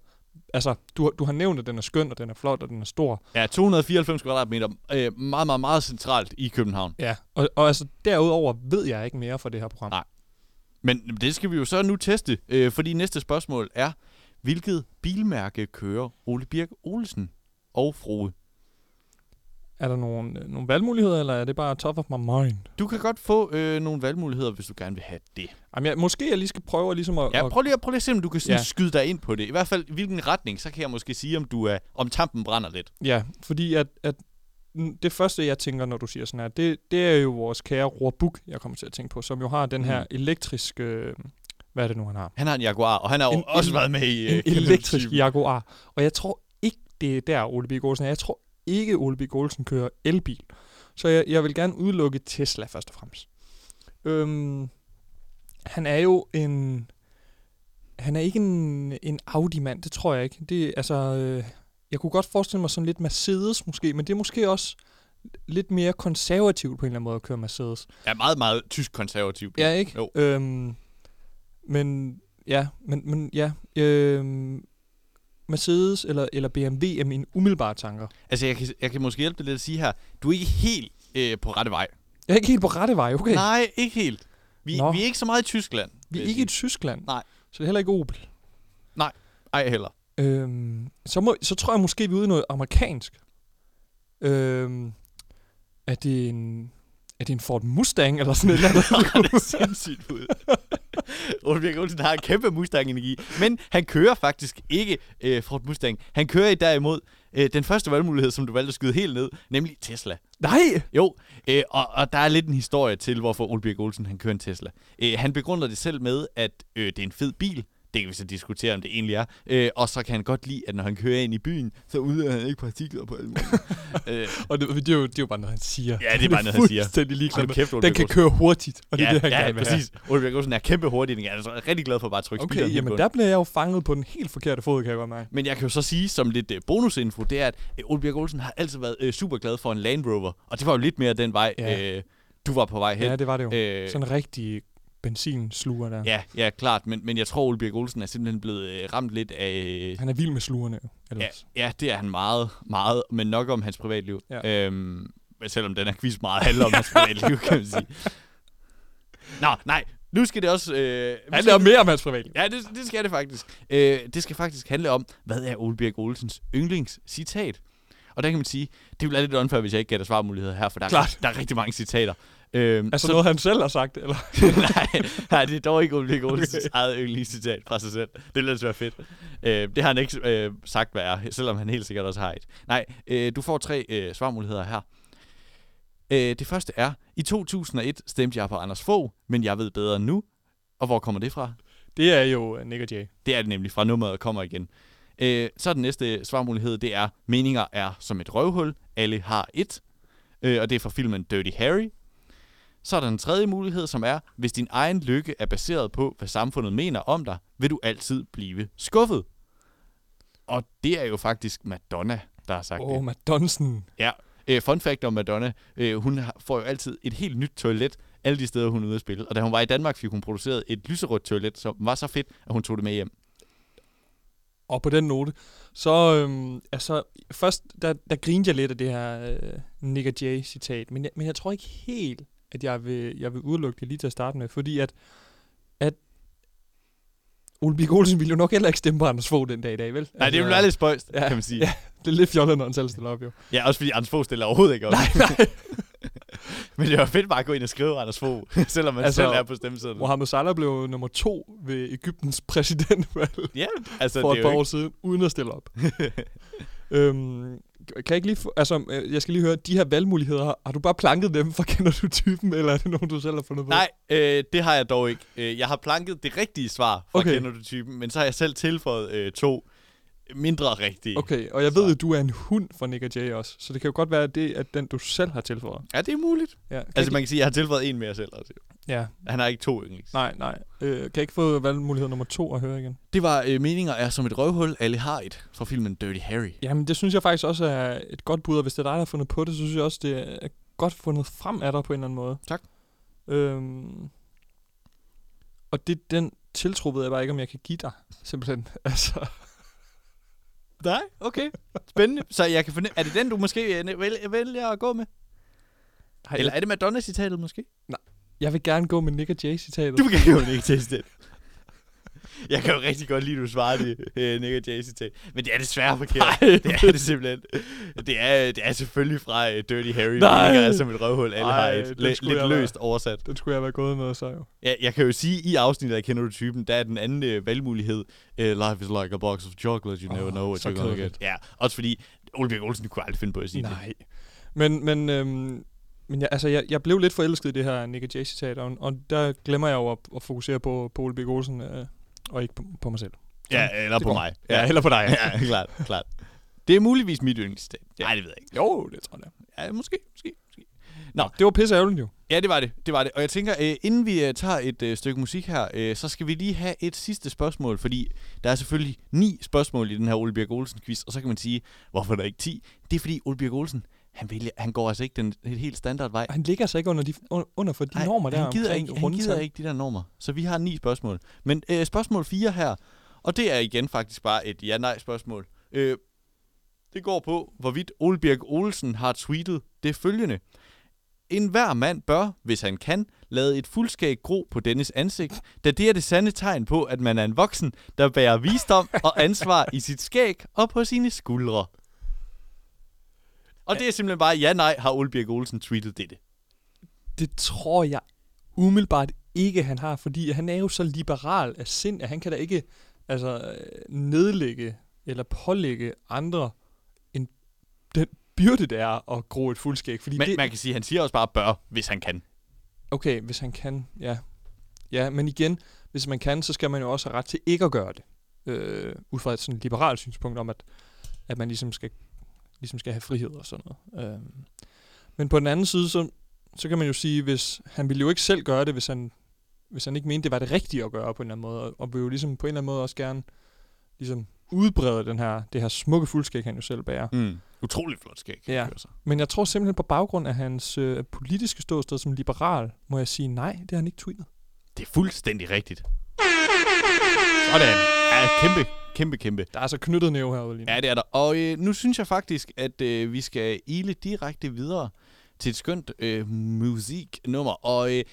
altså, du, har- du har nævnt, at den er skøn, og den er flot, og den er stor. Ja, 294 kvadratmeter. Øh, meget, meget, meget centralt i København. Ja, og, og altså, derudover ved jeg ikke mere fra det her program. Nej. Men det skal vi jo så nu teste, øh, fordi næste spørgsmål er, hvilket bilmærke kører Ole Birk Olsen og Frode? Er der nogle, øh, nogle valgmuligheder, eller er det bare top of my mind? Du kan godt få øh, nogle valgmuligheder, hvis du gerne vil have det. Jamen, jeg, måske jeg lige skal prøve ligesom at... Ja, prøv lige, at- prøv lige at se, om du kan sådan Ja. skyde dig ind på det. I hvert fald, hvilken retning, så kan jeg måske sige, om du er, om tampen brænder lidt. Ja, fordi at, at det første, jeg tænker, når du siger sådan her, det, det er jo vores kære Roar Buk, jeg kommer til at tænke på, som jo har den her Mm. elektriske... øh, Hvad er det nu, han har? Han har en Jaguar, og han har En- også en- været med i... En øh, du elektrisk? Jaguar. Og jeg tror ikke, det er der, Ole Bik Olsen er. Jeg tror ikke, Ole Bik Olsen kører elbil. Så jeg, jeg vil gerne udelukke Tesla først og fremmest. Øhm, han er jo en... Han er ikke en, en Audi-mand, det tror jeg ikke. Det, altså, øh, jeg kunne godt forestille mig sådan lidt Mercedes måske, men det er måske også lidt mere konservativt på en eller anden måde at køre Mercedes. Ja, meget, meget tysk konservativ. Ja, ikke? Jo. Øhm, men ja, men, men ja, øhm, Mercedes eller, eller BMW er mine umiddelbare tanker. Altså, jeg kan, jeg kan måske hjælpe dig lidt at sige her, du er ikke helt øh, på rette vej. Jeg er ikke helt på rette vej, okay? Nej, ikke helt. Vi, Nå. vi er ikke så meget i Tyskland. Vi er ikke i sige. Tyskland. Nej. Så det er heller ikke Opel. Ej, heller. Øhm, så, må, så tror jeg måske, vi er ude i noget amerikansk. Øhm, er det en... Er det en Ford Mustang eller sådan et eller andet? <laughs> det er sindssygt ud. <laughs> Ole Birk Olsen har en kæmpe Mustang-energi, men han kører faktisk ikke øh, Ford Mustang. Han kører i derimod øh, den første valgmulighed, som du valgte at skyde helt ned, nemlig Tesla. Nej! Jo, øh, og, og der er lidt en historie til, hvorfor Ole Birk Olsen han kører en Tesla. Øh, han begrunder det selv med, at øh, det er en fed bil. Det kan vi så diskutere, om det egentlig er. Øh, og så kan han godt lide, at når han kører ind i byen, så udleder han ikke partikler på alle <laughs> øh, Og det, det, er jo, det er jo bare noget, han siger. Ja, det er bare <laughs> noget, han siger. fuldstændig ligeglad med. kæft, Den kan køre hurtigt, og det er ja, det, han ja, gerne vil præcis. Ole Birk Olsen er kæmpe hurtig. Jeg er altså rigtig glad for bare at trykke Okay, jamen der bliver jeg jo fanget på den helt forkerte fod, kan jeg godt mærke. Men jeg kan jo så sige som lidt uh, bonusinfo, det er, at uh, Ole Birk Olsen har altid været uh, super glad for en Land Rover. Og det var jo lidt mere den vej, Ja. uh, du var på vej hen. Ja, det var det jo. Øh, Sådan en rigtig benzinsluger der. ja, ja, klart. Men, men jeg tror, Ole Birk Olsen er simpelthen blevet uh, ramt lidt af... Han er vild med slugerne jo. Ja, Ellers. ja, det er han meget, meget, men nok om hans privatliv. Ja. Øhm, selvom den her quiz meget handler om hans privatliv, kan man sige. <laughs> Nå, nej. Nu skal det også... Øh, vi Han skal- er mere om hans privatliv. Ja, det, det skal det faktisk. Øh, det skal faktisk handle om, hvad er Ole Birk Olsens yndlingscitat? Og der kan man sige, det vil være lidt unfair, hvis jeg ikke gætter svarmuligheder her, for der er, Klart. der er rigtig mange citater. Øhm, Altså noget, han selv har sagt, eller? <laughs> nej, nej, det er dog ikke Ole Birk Olsens okay. eget yndlingscitat fra sig selv. Det ville ellers være fedt. Øh, det har han ikke øh, sagt, hvad er, selvom han helt sikkert også har et. Nej, øh, du får tre øh, svarmuligheder her. Øh, det første er, i 2001 stemte jeg på Anders Fogh, men jeg ved bedre nu. Og hvor kommer det fra? Det er jo uh, Nick og Jay. Det er det nemlig fra nummeret kommer igen. Øh, så den næste svarmulighed, det er, meninger er som et røvhul, alle har et. Øh, og det er fra filmen Dirty Harry. Så er der en tredje mulighed, som er, hvis din egen lykke er baseret på, hvad samfundet mener om dig, vil du altid blive skuffet. Og det er jo faktisk Madonna, der har sagt Åh, det. oh, Madonsen. Ja, øh, fun fact om Madonna. Øh, hun får jo altid et helt nyt toilet, alle de steder, hun er ude at spille. Og da hun var i Danmark, fik hun produceret et lyserødt toilet, som var så fedt, at hun tog det med hjem. Og på den note, så øhm, altså, først, der, der grinede jeg lidt af det her øh, Nick og Jay citat, men jeg, men jeg tror ikke helt, at jeg vil, jeg vil udelukke det lige til at starte med, fordi at, at Ole Birk Olsen ville jo nok heller ikke stemme på Anders Fogh den dag i dag, vel? Nej, det ville være lidt spøjst, Ja, kan man sige. Ja, det er lidt fjollet, når han selv stiller op, jo. Ja, også fordi Anders Fogh stiller overhovedet ikke op. Nej, nej. <laughs> Men det var fedt bare at gå ind og skrive Anders Fogh, <laughs> selvom man Altså, altså, selv er på stemmesedlen. Mohammed Salah blev nummer to ved Ægyptens præsidentvalg Ja, altså for det et par jo år ikke... siden, uden at stille op. <laughs> øhm, kan jeg ikke lige få, altså, øh, jeg skal lige høre, de her valgmuligheder, har- du bare planket dem, for kender du typen, eller er det nogen, du selv har fundet på? Nej, øh, det har jeg dog ikke. Øh, Jeg har planket det rigtige svar fra Okay. okay. Kender du typen, men så har jeg selv tilføjet øh, to mindre rigtige. Okay, og jeg ved jo, du er en hund for Nick og Jay også, så det kan jo godt være, at det er den, du selv har tilføjet. Ja, det er muligt. Ja, kan Altså man kan sige, at jeg har tilføjet en mere selv også. ja, Han har ikke to yndlings. nej, nej. Øh, kan jeg ikke få valgmulighed nummer to at høre igen? Det var øh, meninger er som et røvhul, alle har et, fra filmen Dirty Harry. Jamen, det synes jeg faktisk også er et godt bud, og hvis det er dig, der har fundet på det, så synes jeg også, det er godt fundet frem af dig på en eller anden måde. Tak. Øhm, og det, den tiltro ved jeg bare ikke, om jeg kan give dig, simpelthen. <laughs> Altså, Nej, okay. Spændende. Så jeg kan fornemme, er det den, du måske øh, vælger, at gå med? Eller er det Madonna-citatet måske? jeg vil gerne gå med Nick og Jay-citatet. Du kan jo ikke teste det. Jeg kan jo rigtig godt lide, at du svarer det, øh, Nick og Jay citat. Men det er desværre forkert. Nej. Det er det simpelthen. Det er, det er selvfølgelig fra uh, Dirty Harry. Nej. Det er som et røvhul. Alle Ej, har et. den Lidt, være- løst oversat. Den skulle jeg være gået med, så jo. Ja, jeg kan jo sige, i afsnittet af Kender du typen, der er den anden øh, valgmulighed. Uh, life is like a box of chocolate, you never Åh, know what you're gonna get. Ja, også fordi Ole Birk Olsen kunne aldrig finde på at sige det. Nej. Men, men, øhm, men jeg, altså, jeg, jeg blev lidt forelsket i det her Nick Jay-citat, og, og der glemmer jeg jo at, at fokusere på, på Ole Birk Olsen, øh, og ikke på, på mig selv. Ja, eller på går. mig. Ja, eller på dig. <laughs> ja, klart, klart. Det er muligvis mit yndlingscitat. Ja. Nej, det ved jeg ikke. Jo, det tror jeg. Ja, måske, måske, måske. Det var pisse ærgerligt jo. Ja, det var det. Det var det. Og jeg tænker, øh, inden vi øh, tager et øh, stykke musik her, øh, så skal vi lige have et sidste spørgsmål, fordi der er selvfølgelig ni spørgsmål i den her Ole Birk Olsen quiz, og så kan man sige, hvorfor er der ikke 10? Det er fordi Ole Birk Olsen, han, vælger, han går altså ikke den helt standard vej. Han ligger sig ikke under, de, under, for de Nej, normer der han gider, ikke, han gider ikke de der normer. Så vi har ni spørgsmål. Men øh, spørgsmål 4 her, og det er igen faktisk bare et ja-nej-spørgsmål. Øh, det går på, hvorvidt Ole Birk Olsen har tweetet det følgende. En hver mand bør, hvis han kan, lade et fuldskæg gro på dennes ansigt, da det er det sande tegn på, at man er en voksen, der bærer visdom og ansvar i sit skæg og på sine skuldre. Og det er simpelthen bare, ja nej, har Ole Birk Olsen tweetet dette. Det tror jeg umiddelbart ikke, han har, fordi han er jo så liberal af sind, at han kan da ikke altså, nedlægge eller pålægge andre en, den byrde, det er at gro et fuldskæg. Fordi Men det, man kan sige, at han siger også bare bør, hvis han kan. Okay, hvis han kan, ja. Ja, men igen, hvis man kan, så skal man jo også have ret til ikke at gøre det. Øh, ud fra et sådan liberalt synspunkt om, at, at man ligesom skal, ligesom skal have frihed og sådan noget. Øh, men på den anden side, så, så kan man jo sige, hvis han ville jo ikke selv gøre det, hvis han, hvis han ikke mente, det var det rigtige at gøre på en eller anden måde, og, og vil jo ligesom på en eller anden måde også gerne ligesom udbrede den her, det her smukke fuldskæg, han jo selv bærer. Mm. Utrolig flot skæg. Ja. Sig. Men jeg tror simpelthen på baggrund af hans øh, politiske ståsted som liberal, må jeg sige nej, det har han ikke tweetet. Det er fuldstændig rigtigt. Sådan. Ja, kæmpe, kæmpe, kæmpe. Der er altså knyttet næve herude lige nu. Ja, det er der. Og øh, nu synes jeg faktisk, at øh, vi skal ile direkte videre til et skønt øh, musiknummer. Og øh,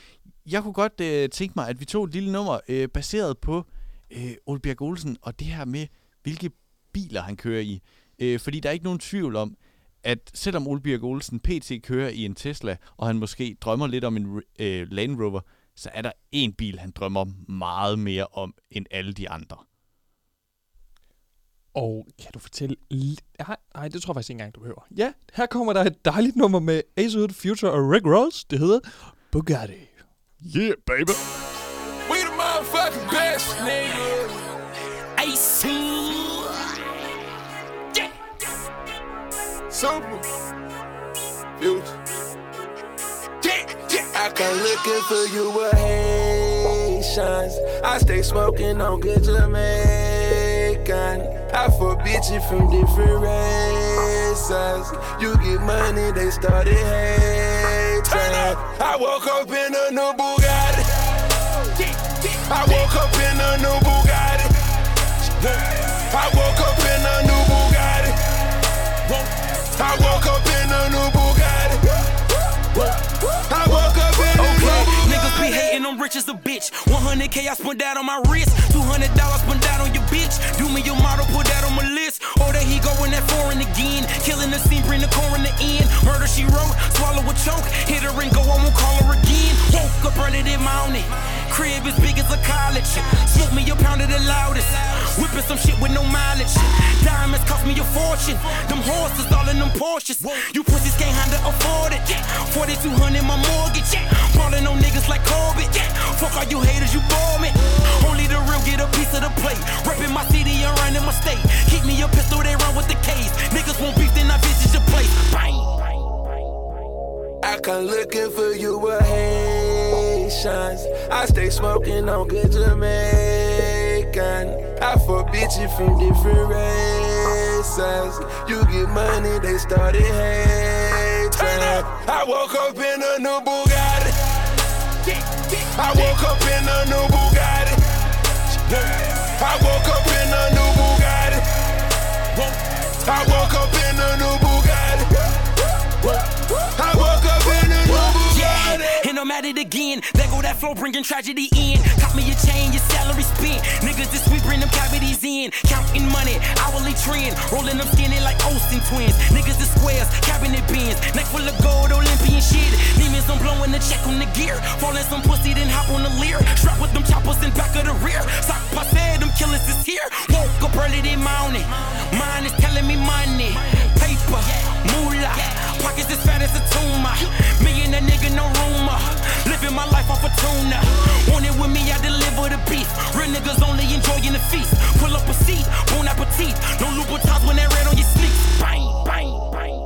jeg kunne godt øh, tænke mig, at vi tog et lille nummer øh, baseret på øh, Ole Bjerg Olsen og det her med, hvilke biler han kører i. Øh, fordi der er ikke nogen tvivl om, at selvom Ole Bjerg Olsen pt. kører i en Tesla, og han måske drømmer lidt om en øh, Land Rover, så er der en bil, han drømmer meget mere om end alle de andre. Og kan du fortælle... Nej, nej, det tror jeg faktisk ikke engang, du behøver. Ja, her kommer der et dejligt nummer med Ace Hood, Future og Rick Ross. Det hedder Bugatti. Yeah, baby! We the motherfucking best, nigga. Ace Super. Future. I come looking for you with Haitians. I stay smoking on good Jamaican. I fuck bitches from different races. You get money, they started hating. I woke up in a new Bugatti. I woke up in a new Bugatti. I woke up in a new Bugatti. I woke as a bitch. 100k I spent that on my wrist. 200 dollars spent that on your bitch. Do me your model, put that on my list. Oh, there he going that foreign again. Killing the scene, bring the coroner in. The end. Murder she wrote, swallow a choke. Hit her and go, I won't call her again. Woke up early that morning. Crib as big as a college. Smoke me a pound of the loudest. Some shit with no mileage. Diamonds cost me a fortune. Them horses all in them Porsches. You pussies can't handle afford it. 4200 my mortgage. Ballin' on niggas like Corbett. Fuck all you haters, you bore me. Only the real get a piece of the plate. Reppin' my city and running my state. Keep me a pistol, they run with the case. Niggas won't beef, then I visit your place. Bang. I come looking for you with Haitians. I stay smoking on good Jamaican. I fuck bitches from different races. You get money, they started hating. I woke up in a new Bugatti. I woke up in a new Bugatti. I woke up in a new Bugatti. I woke up in a new at it again. There go that flow bringing tragedy in. Cop me a chain, your salary spent. Niggas this week bring them cavities in. Counting money, hourly trend. Rolling them skinny like Olsen twins. Niggas the squares, cabinet bins. Neck full of gold, Olympian shit. Demons, I'm blowing the check on the gear. Falling some pussy, then hop on the leer. Strap with them choppers in back of the rear. Sock passe, them killers is here. Woke up early this morning. Mine is telling me money. Paper, moolah. Pockets as fat as a tumor. Me and that nigga, no rumor. Living my life off a tuna. Want it with me, I deliver the beef. Real niggas only enjoying the feast. Pull up a seat, bon appetit. No Louboutins when that red on your sleeves. Bang, bang, bang.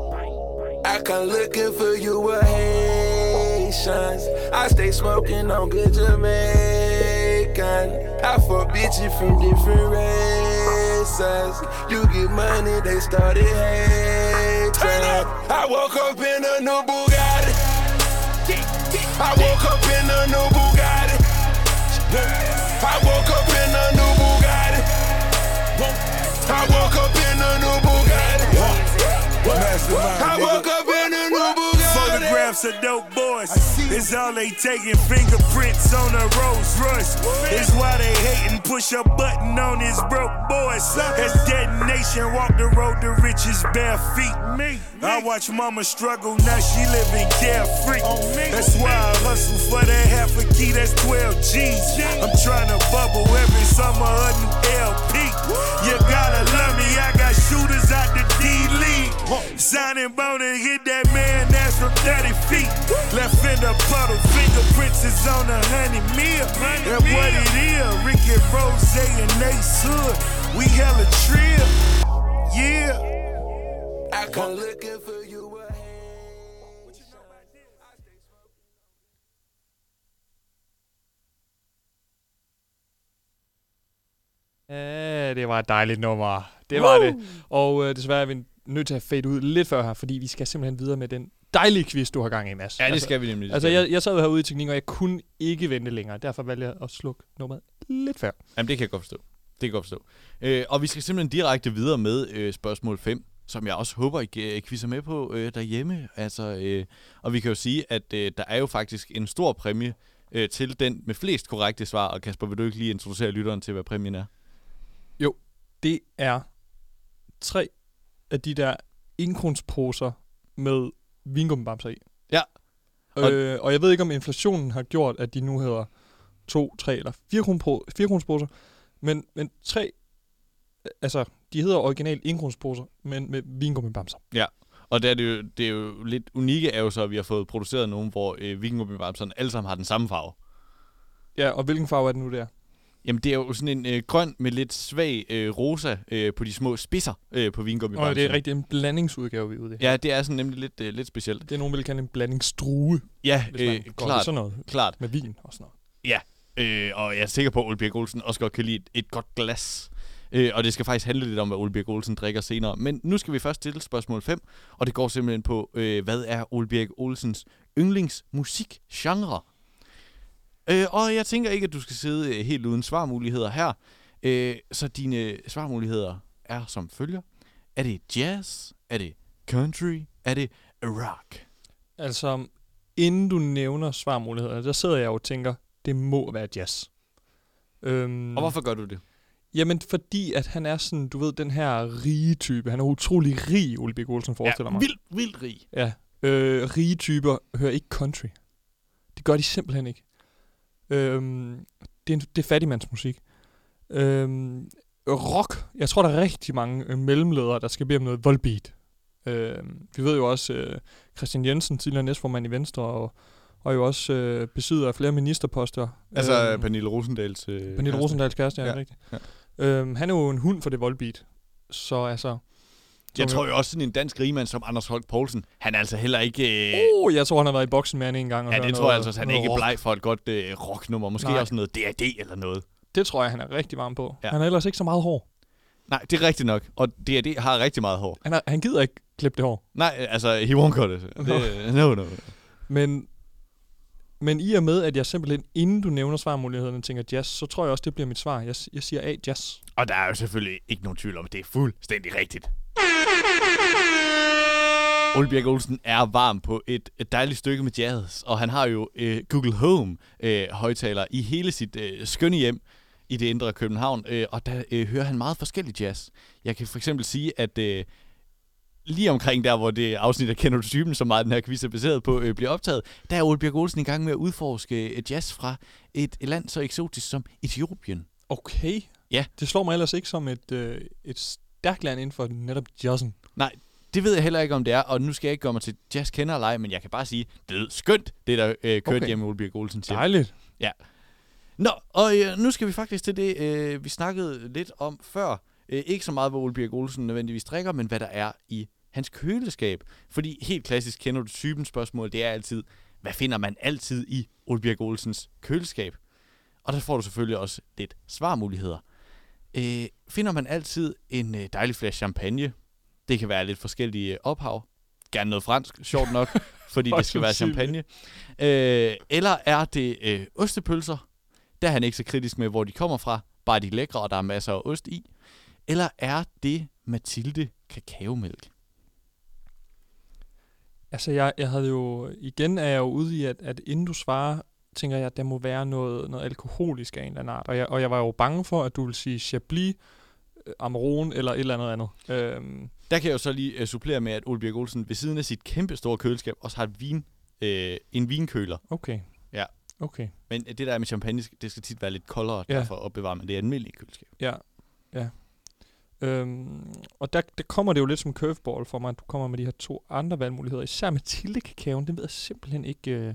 I come looking for you with Haitians. I stay smoking on good Jamaican. I fuck bitches from different races. You get money, they started hating. I woke up in a new Bugatti. I woke up in a new Bugatti. Of dope boys. It's all they taking fingerprints on a Rolls Royce. It's why they hating. Push a button on his broke boys. As detonation walk the road to riches bare feet. Me. I watch mama struggle, now she living carefree. That's why I hustle for that half a key, that's 12 G's. I'm trying to bubble every summer a new LP. You gotta Signing bone and hit that man that's from 30 feet. Left in the puddle, fingerprints is on a honey meal. And what it is, Ricky Rose and Ace Hood. We hella trill. Yeah. I come looking for you Ja, det var et dejligt nummer. Det var det. Og øh, desværre er vi nødt til at fade ud lidt før her, fordi vi skal simpelthen videre med den dejlige quiz, du har gang i, Mads. Ja, det skal vi nemlig. Altså, jeg, jeg sad herude i teknik, og jeg kunne ikke vente længere. Derfor valgte jeg at slukke nummeret lidt før. Jamen, det kan jeg godt forstå. Det kan jeg godt forstå. Øh, og vi skal simpelthen direkte videre med øh, spørgsmål 5, som jeg også håber, I øh, quizzer med på øh, derhjemme. Altså, øh, og vi kan jo sige, at øh, der er jo faktisk en stor præmie øh, til den med flest korrekte svar. Og Kasper, vil du ikke lige introducere lytteren til, hvad præmien er? Jo, det er tre af de der indkronsposer med vingummibamser i. Ja. Og, øh, og jeg ved ikke, om inflationen har gjort, at de nu hedder to, tre eller fire, kronpo- fire kronsposer. Men, men tre, øh, altså, de hedder originalt indkronsposer, men med vingummibamser. Ja. Og det er, det, jo, det er jo lidt unikke er jo så, at vi har fået produceret nogen, hvor øh, vikingummibamserne alle sammen har den samme farve. Ja, og hvilken farve er det nu, det er? Jamen, det er jo sådan en øh, grøn med lidt svag øh, rosa øh, på de små spidser øh, på vingummibamserne. Og det er rigtig en blandingsudgave, vi er ude i. Ja, det er sådan nemlig lidt, øh, lidt specielt. Det er nogen, vil kalde en blandingsstrue. Ja, hvis man øh, går klart, til sådan noget. klart. Med vin og sådan noget. Ja, øh, og jeg er sikker på, at Ole Birk Olsen også godt kan lide et, et godt glas. Øh, og det skal faktisk handle lidt om, hvad Ole Birk Olsen drikker senere. Men nu skal vi først stille spørgsmål 5, og det går simpelthen på, øh, hvad er Ole Birk Olsens yndlingsmusikgenre? Øh, og jeg tænker ikke, at du skal sidde øh, helt uden svarmuligheder her. Øh, så dine svarmuligheder er som følger. Er det jazz? Er det country? Er det rock? Altså, inden du nævner svarmuligheder, der sidder jeg jo og tænker, det må være jazz. Øhm, Og hvorfor gør du det? Jamen, fordi at han er sådan, du ved, den her rige type. Han er utrolig rig, Ole Bæk Olsen forestiller mig. vildt, vildt rig. Ja. Øh, rige typer hører ikke country. Det gør de simpelthen ikke. Øhm, det, er, det er fattigmandsmusik. Øhm, rock. Jeg tror, der er rigtig mange øh, mellemledere, der skal bede om noget voldbeat. Øhm, vi ved jo også, øh, Christian Jensen, tidligere næstformand i Venstre, og, og jo også øh, besidder flere ministerposter. Altså Øhm, Pernille Rosendals... Øh, Pernille kæreste. Rosendals kæreste, Ja, ja. rigtigt. ja. Øhm, han er jo en hund for det voldbeat. Så altså... Jeg tror jo også, sådan en dansk rigmand som Anders Holk Poulsen, han er altså heller ikke... Øh, Oh, jeg tror, han har været i boksen med en gang. Og ja, det tror noget- jeg altså, han er ikke rock. bleg for et godt øh, rocknummer. Måske Nej. også noget D.A.D. eller noget. Det tror jeg, han er rigtig varm på. Ja. Han er ellers ikke så meget hår. Nej, det er rigtigt nok. Og D.A.D. har rigtig meget hår. Han, er, han gider ikke klippe det hår. Nej, altså, he won't cut it. Det, no, no. Men, men i og med, at jeg simpelthen, inden du nævner svarmulighederne, tænker jazz, så tror jeg også, det bliver mit svar. Jeg, jeg siger A, jazz. Og der er jo selvfølgelig ikke nogen tvivl om, at det er fuldstændig rigtigt. Ole Bjerg Olsen er varm på et, et dejligt stykke med jazz, og han har jo øh, Google Home øh, højtaler i hele sit øh, skønne hjem i det indre København, øh, og der øh, hører han meget forskellig jazz. Jeg kan for eksempel sige, at øh, lige omkring der, hvor det afsnit af Kender du typen, som meget den her quiz er baseret på, øh, bliver optaget, der er Ole Bjerg Olsen i gang med at udforske øh, jazz fra et, et land så eksotisk som Etiopien. Okay. Ja. Det slår mig ellers ikke som et, øh, et stærkt land inden for netop jazzen. Nej, det ved jeg heller ikke, om det er, og nu skal jeg ikke gøre mig til jazzkender eller ej, men jeg kan bare sige, det er skønt, det der øh, kørte okay. Med Ole Birk Olsen. Dejligt. Ja. Nå, og øh, nu skal vi faktisk til det, øh, vi snakkede lidt om før. Øh, ikke så meget, hvad Ole Birk Olsen nødvendigvis drikker, men hvad der er i hans køleskab. Fordi helt klassisk kender du typen spørgsmål, det er altid, hvad finder man altid i Ole Birk Olsens køleskab? Og der får du selvfølgelig også lidt svarmuligheder. Øh, finder man altid en øh, dejlig flaske champagne? Det kan være lidt forskellige øh, ophav. Gerne noget fransk, sjovt nok, <laughs> fordi det skal være champagne. Øh, eller er det øh, ostepølser? Der er han ikke så kritisk med, hvor de kommer fra. Bare de er lækre, og der er masser af ost i. Eller er det Mathilde kakaomælk? Altså, jeg, jeg havde jo... Igen er jeg jo ude i, at, at inden du svarer, tænker jeg, at der må være noget, noget alkoholisk af en eller anden art. Og jeg, og jeg var jo bange for, at du ville sige Chablis, øh, Amarone eller et eller andet andet. Øhm, Der kan jeg jo så lige øh, supplere med, at Ole Birk Olsen ved siden af sit kæmpe store køleskab også har et vin, øh, en vinkøler. okay. Ja. Okay. Men det der med champagne, det skal tit være lidt koldere, Ja. derfor opbevarer man det almindelige køleskab. Ja, ja. Øhm, og der, der kommer det jo lidt som curveball for mig, at du kommer med de her to andre valgmuligheder. Især Mathilde kakaoen, det ved jeg simpelthen ikke... Øh,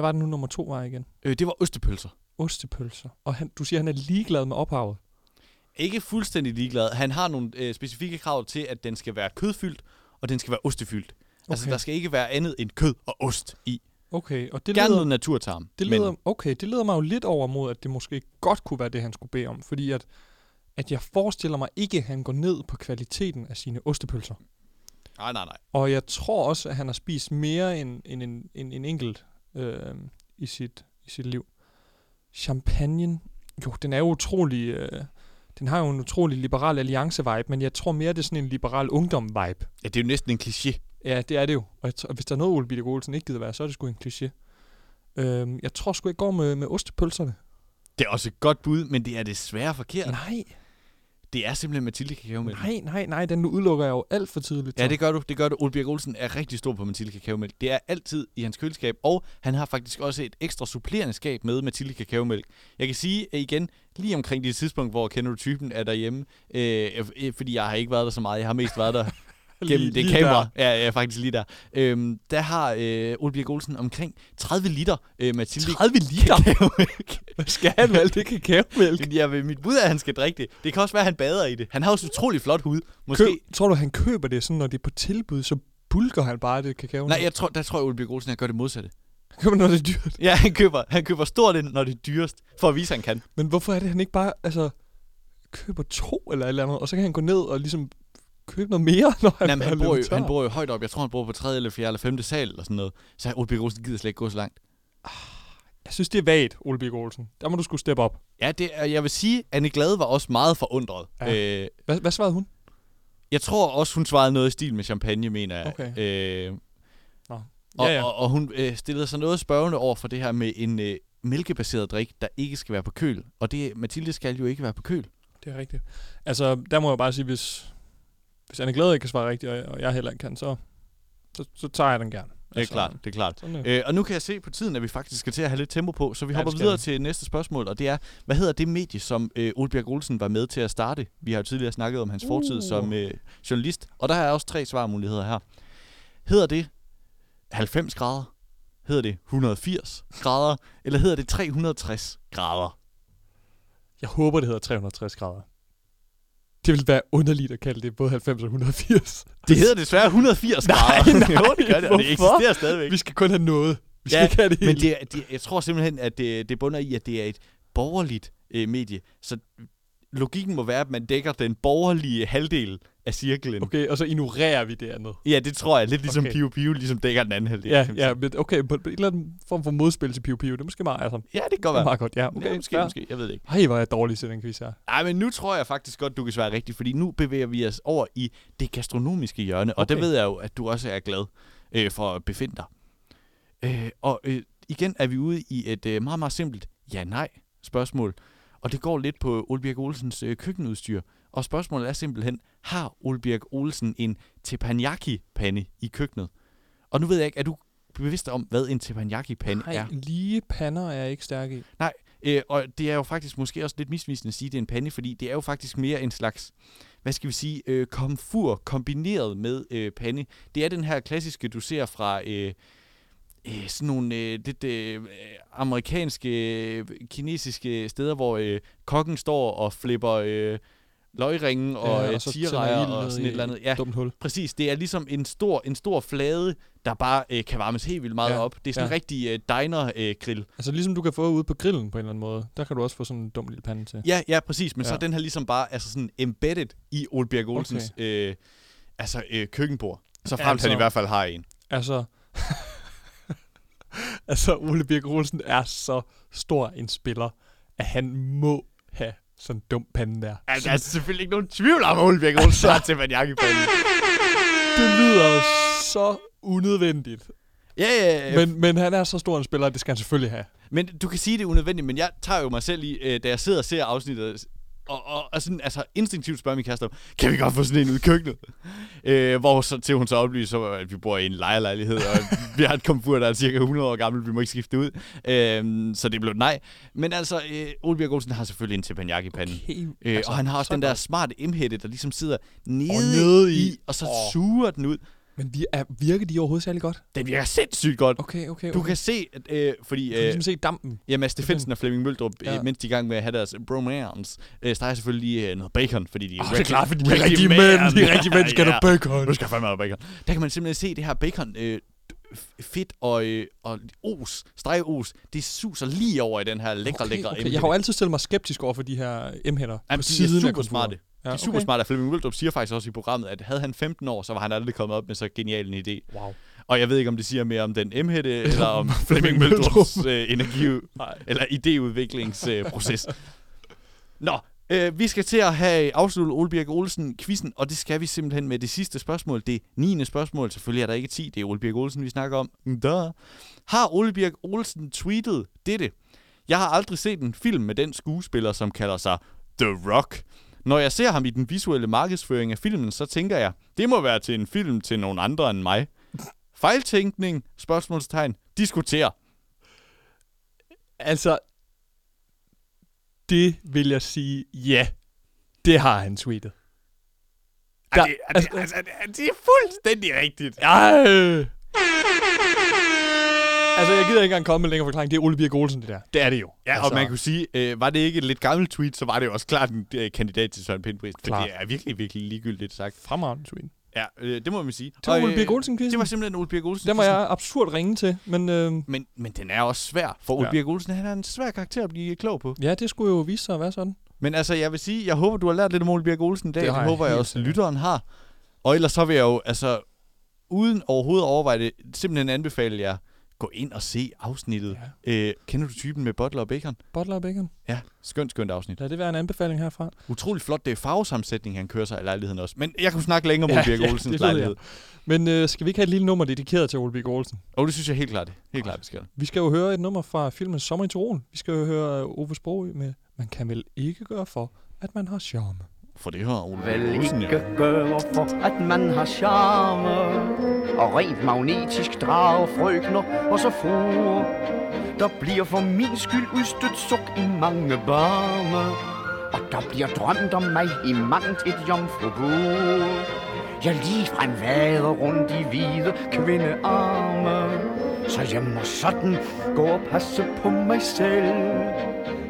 hvad var det nu, nummer to var igen? Øh, det var ostepølser. Ostepølser. Og han, du siger, han er ligeglad med ophavet. Ikke fuldstændig ligeglad. Han har nogle øh, specifikke krav til, at den skal være kødfyldt, og den skal være ostefyldt. Okay. Altså, Okay. der skal ikke være andet end kød og ost i. Okay, og det Gerne leder, naturtarm. det leder, okay, det leder mig jo lidt over mod, at det måske godt kunne være det, han skulle bede om. Fordi at, at jeg forestiller mig ikke, at han går ned på kvaliteten af sine ostepølser. Nej, nej, nej. Og jeg tror også, at han har spist mere end, end en, en, en enkelt øh, i, sit, i sit liv. Champagne, jo, den er jo utrolig... Øh, den har jo en utrolig liberal alliance-vibe, men jeg tror mere, det er sådan en liberal ungdom-vibe. Ja, det er jo næsten en kliché. Ja, det er det jo. Og tror, hvis der er noget, Ole Bitte Olsen ikke gider være, så er det sgu en kliché. Øhm, jeg tror sgu, jeg går med, med ostepølserne. Det er også et godt bud, men det er desværre forkert. Nej, Det er simpelthen Mathilde kakaomælk. nej, nej, nej, den udelukker jeg jo alt for tidligt. Ja, så. det gør du. Det gør du. Ole Birk Olsen er rigtig stor på Mathilde kakaomælk. Det er altid i hans køleskab, og han har faktisk også et ekstra supplerende skab med Mathilde kakaomælk. Jeg kan sige at igen, lige omkring det tidspunkt, hvor kender du typen er derhjemme, øh, øh, fordi jeg har ikke været der så meget. Jeg har mest været der gennem Lige- det lige kamera. der. Ja, ja, faktisk lige der. Øhm, der har øh, Ole Birk Olsen omkring 30 liter øh, Mathilde 30 liter? Hvad skal han med alt det kakaomælk? Ja, men mit bud er, at han skal drikke det. Det kan også være, at han bader i det. Han har også utrolig flot hud. Måske. Køb, tror du, han køber det sådan, når det er på tilbud, så bulker han bare det kakao? Nej, jeg tror, der tror jeg, Ole Birk Olsen, han gør det modsatte. Køber når det er dyrt. Ja, han køber, han køber stort ind, når det er dyrest, for at vise, at han kan. Men hvorfor er det, han ikke bare altså, køber to eller et eller andet, og så kan han gå ned og ligesom købe noget mere, <laughs> når han, Jamen, han, bor jo, han bor jo højt op. Jeg tror, han bor på 3. eller 4. eller 5. sal eller sådan noget. Så Ole Birk Olsen gider slet ikke gå så langt. Jeg synes, det er vagt, Ole Birk Olsen. Der må du skulle steppe op. Ja, det jeg vil sige, Anne Glade var også meget forundret. Ja. Øh, Hvad, hvad svarede hun? jeg tror også, hun svarede noget i stil med champagne, mener jeg. Okay. Øh, Nå. og, Ja, ja. og, og hun øh, stillede sig noget spørgende over for det her med en, øh, mælkebaseret drik, der ikke skal være på køl. Og det Mathilde skal jo ikke være på køl. Det er rigtigt. Altså, der må jeg bare sige, hvis, hvis Anne Glæde ikke kan svare rigtigt, og, og jeg heller ikke kan, så, så, så tager jeg den gerne. Det er Altså, klart, det er klart. Sådan, øh. Øh, og nu kan jeg se på tiden, at vi faktisk skal til at have lidt tempo på, så vi Ja, hopper videre vi. til næste spørgsmål, og det er, hvad hedder det medie, som øh, Ole Bjerg Olsen var med til at starte? Vi har jo tidligere snakket om hans fortid Uh. som øh, journalist, og der er også tre svarmuligheder her. Hedder det 90 grader? Hedder det 180 grader? Eller hedder det 360 grader? Jeg håber, det hedder 360 grader. Det ville være underligt at kalde det både 90 og 180. Det hedder desværre 180 Nej, grader. nej, <laughs> jo, det gør det, og det eksisterer stadigvæk. Vi skal kun have noget. Vi skal Ja, ikke have det men hele. det, er- det, jeg tror simpelthen, at det, det bunder i, at det er et borgerligt øh, medie. Så logikken må være, at man dækker den borgerlige halvdel af cirklen. Okay, og så ignorerer vi det andet. Ja, det tror jeg. Lidt ligesom Okay. Pio Pio ligesom dækker den anden halvdel. Ja, ja, men okay, på en eller anden form for modspil til Piu Piu, det er måske meget, altså. ja, det kan godt Det være. meget godt, ja. Okay, ja, måske, fair. måske. Jeg ved det ikke. Ej, hvor er jeg dårlig til den quiz her. Ej, men nu tror jeg faktisk godt, du kan svare rigtigt, fordi nu bevæger vi os over i det gastronomiske hjørne, og Okay. der ved jeg jo, at du også er glad øh, for at befinde dig. Øh, og øh, igen er vi ude i et øh, meget, meget simpelt ja-nej-spørgsmål, og det går lidt på Ole Birk Olsens øh, køkkenudstyr. Og spørgsmålet er simpelthen, har Ole Birk Olsen en teppanyaki-pande i køkkenet? Og nu ved jeg ikke, er du bevidst om, hvad en teppanyaki-pande er? Nej, lige pander er jeg ikke stærk i. Nej, øh, og det er jo faktisk måske også lidt misvisende at sige, at det er en pande, fordi det er jo faktisk mere en slags, hvad skal vi sige, øh, komfur kombineret med øh, pande. Det er den her klassiske, du ser fra øh, øh, sådan nogle øh, lidt øh, amerikanske, øh, kinesiske steder, hvor øh, kokken står og flipper øh, løgringen og, Ja, øh, og så tirejer og sådan et eller andet. Ja, Dumt hul. Præcis, det er ligesom en stor, en stor flade, der bare øh, kan varmes helt vildt meget Ja, op. Det er sådan en ja. rigtig øh, diner-grill. Altså ligesom du kan få ude på grillen på en eller anden måde. Der kan du også få sådan en dum lille pande til. Ja, ja, præcis. Men ja. så er den her ligesom bare altså sådan embedded i Ole Bjerg Olsens okay. øh, altså, øh, køkkenbord. Så frem til Altså- han i hvert fald har en. Altså... <laughs> altså, Ole Birk Olsen er så stor en spiller, at han må have sådan en dum pande der. Altså, der er selvfølgelig ikke nogen tvivl om, at Ole Bjerg Olsen har til Vanjaki på Det lyder så unødvendigt. Ja, ja, ja. Men, men han er så stor en spiller, at det skal han selvfølgelig have. Men du kan sige, det er unødvendigt, men jeg tager jo mig selv i, øh, da jeg sidder og ser afsnittet, og, og, og sådan, altså instinktivt spørger min kæreste om, kan vi godt få sådan en ud i køkkenet? Øh, hvor så, til hun så oplyser, at vi bor i en lejerlejlighed, og vi har et komfur, der er cirka 100 år gammelt, vi må ikke skifte det ud. Øh, så det blev nej. Men altså, øh, Ole Bjerg Olsen har selvfølgelig en teppanyaki pande. Okay, Øh, altså, og han har også så den der smarte emhætte, der ligesom sidder nede, Og nede i, i. og så Åh. suger den ud. Men vi er, virker de overhovedet særlig godt? Den virker sindssygt godt. Okay, okay, Du okay. kan se, at, øh, fordi... Du kan ligesom se dampen. Ja, Mads Steffensen og Flemming Møldrup, ja. Ja. øh, mens de er i gang med at have deres bromance, øh, steger selvfølgelig lige øh, noget bacon, fordi de er, Åh, det er klart, fordi de er rigtige mænd. De er <laughs> rigtige mænd, skal have noget bacon. Nu skal fandme have bacon. Der kan man simpelthen se det her bacon, øh, fedt og, øh, og os, stregeos, det suser lige over i den her lækre, okay, lækre okay. Jeg har jo altid stillet mig skeptisk over for de her M-hætter Jamen, på de siden er super kontoret. Smarte. De Ja, er super okay. smarte. Flemming Møldrup siger faktisk også i programmet, at havde han 15 år, så var han aldrig kommet op med så genial en idé. Wow. Og jeg ved ikke, om det siger mere om den M-hætte, eller om Flemming Møldrups øh, energi, eller idéudviklingsproces. Nå, øh, vi skal til at have afsluttet Ole Birk Olsen quizzen, og det skal vi simpelthen med det sidste spørgsmål. Det 9. spørgsmål. Selvfølgelig er der ikke 10, det er Ole Birk Olsen, vi snakker om. Da. Har Ole Birk Olsen tweetet dette? Jeg har aldrig set en film med den skuespiller, som kalder sig The Rock. Når jeg ser ham i den visuelle markedsføring af filmen, så tænker jeg, det må være til en film til nogen andre end mig. Fejltænkning, spørgsmålstegn, diskuter. Altså, det vil jeg sige, ja, det har han tweetet. Der, det, altså, altså, det, det er fuldstændig rigtigt. Ej. Altså, jeg gider ikke engang komme med længere forklaring. Det er Ole Birk Olsen, det der. Det er det jo. Ja, altså, og man kunne sige, øh, var det ikke et lidt gammelt tweet, så var det jo også klart en øh, kandidat til Søren Pindpris. For det er virkelig, virkelig ligegyldigt sagt. Fremragende tweet. Ja, øh, det må man sige. Det var Ole øh, Birk Olsen Det var simpelthen Ole Birk Olsen. Den var jeg absurd ringe til, men øh, Men, men den er også svær, for Ole Ja. Birk Olsen, han er en svær karakter at blive klog på. ja, det skulle jo vise sig at være sådan. Men altså, jeg vil sige, jeg håber, du har lært lidt om Ole Birk Olsen i dag. Det Det, håber jeg også, sikkert. lytteren har. Og ellers så vil jeg jo, altså, uden overhovedet at overveje det, simpelthen anbefale jer, gå ind og se afsnittet. Ja. Øh, kender du typen med Butler og Bacon? Butler og Bacon. Ja, skønt, skønt afsnit. Lad det være en anbefaling herfra. Utrolig flot, det er farvesammensætning, han kører sig i lejligheden også. Men jeg kunne snakke længere om Ja, Ole Birk ja, Olsens det ved jeg. lejlighed. Men øh, skal vi ikke have et lille nummer dedikeret til Ole Birk Olsen? Og det synes jeg helt klart, helt klart, vi skal. Vi skal jo høre et nummer fra filmen Sommer i Tirol. Vi skal jo høre Ove Sprogø med Man kan vel ikke gøre for, at man har charme. For det her Ole Vel Olsen, ikke gøre for, at man har charme. Og rent magnetisk drage frøkner og så fruer Der bliver for min skyld udstødt suk i mange barme Og der bliver drømt om mig i mangt et jomfrubur. Jeg ligefrem vader rundt i hvide kvindearme. Så jeg må sådan gå og passe på mig selv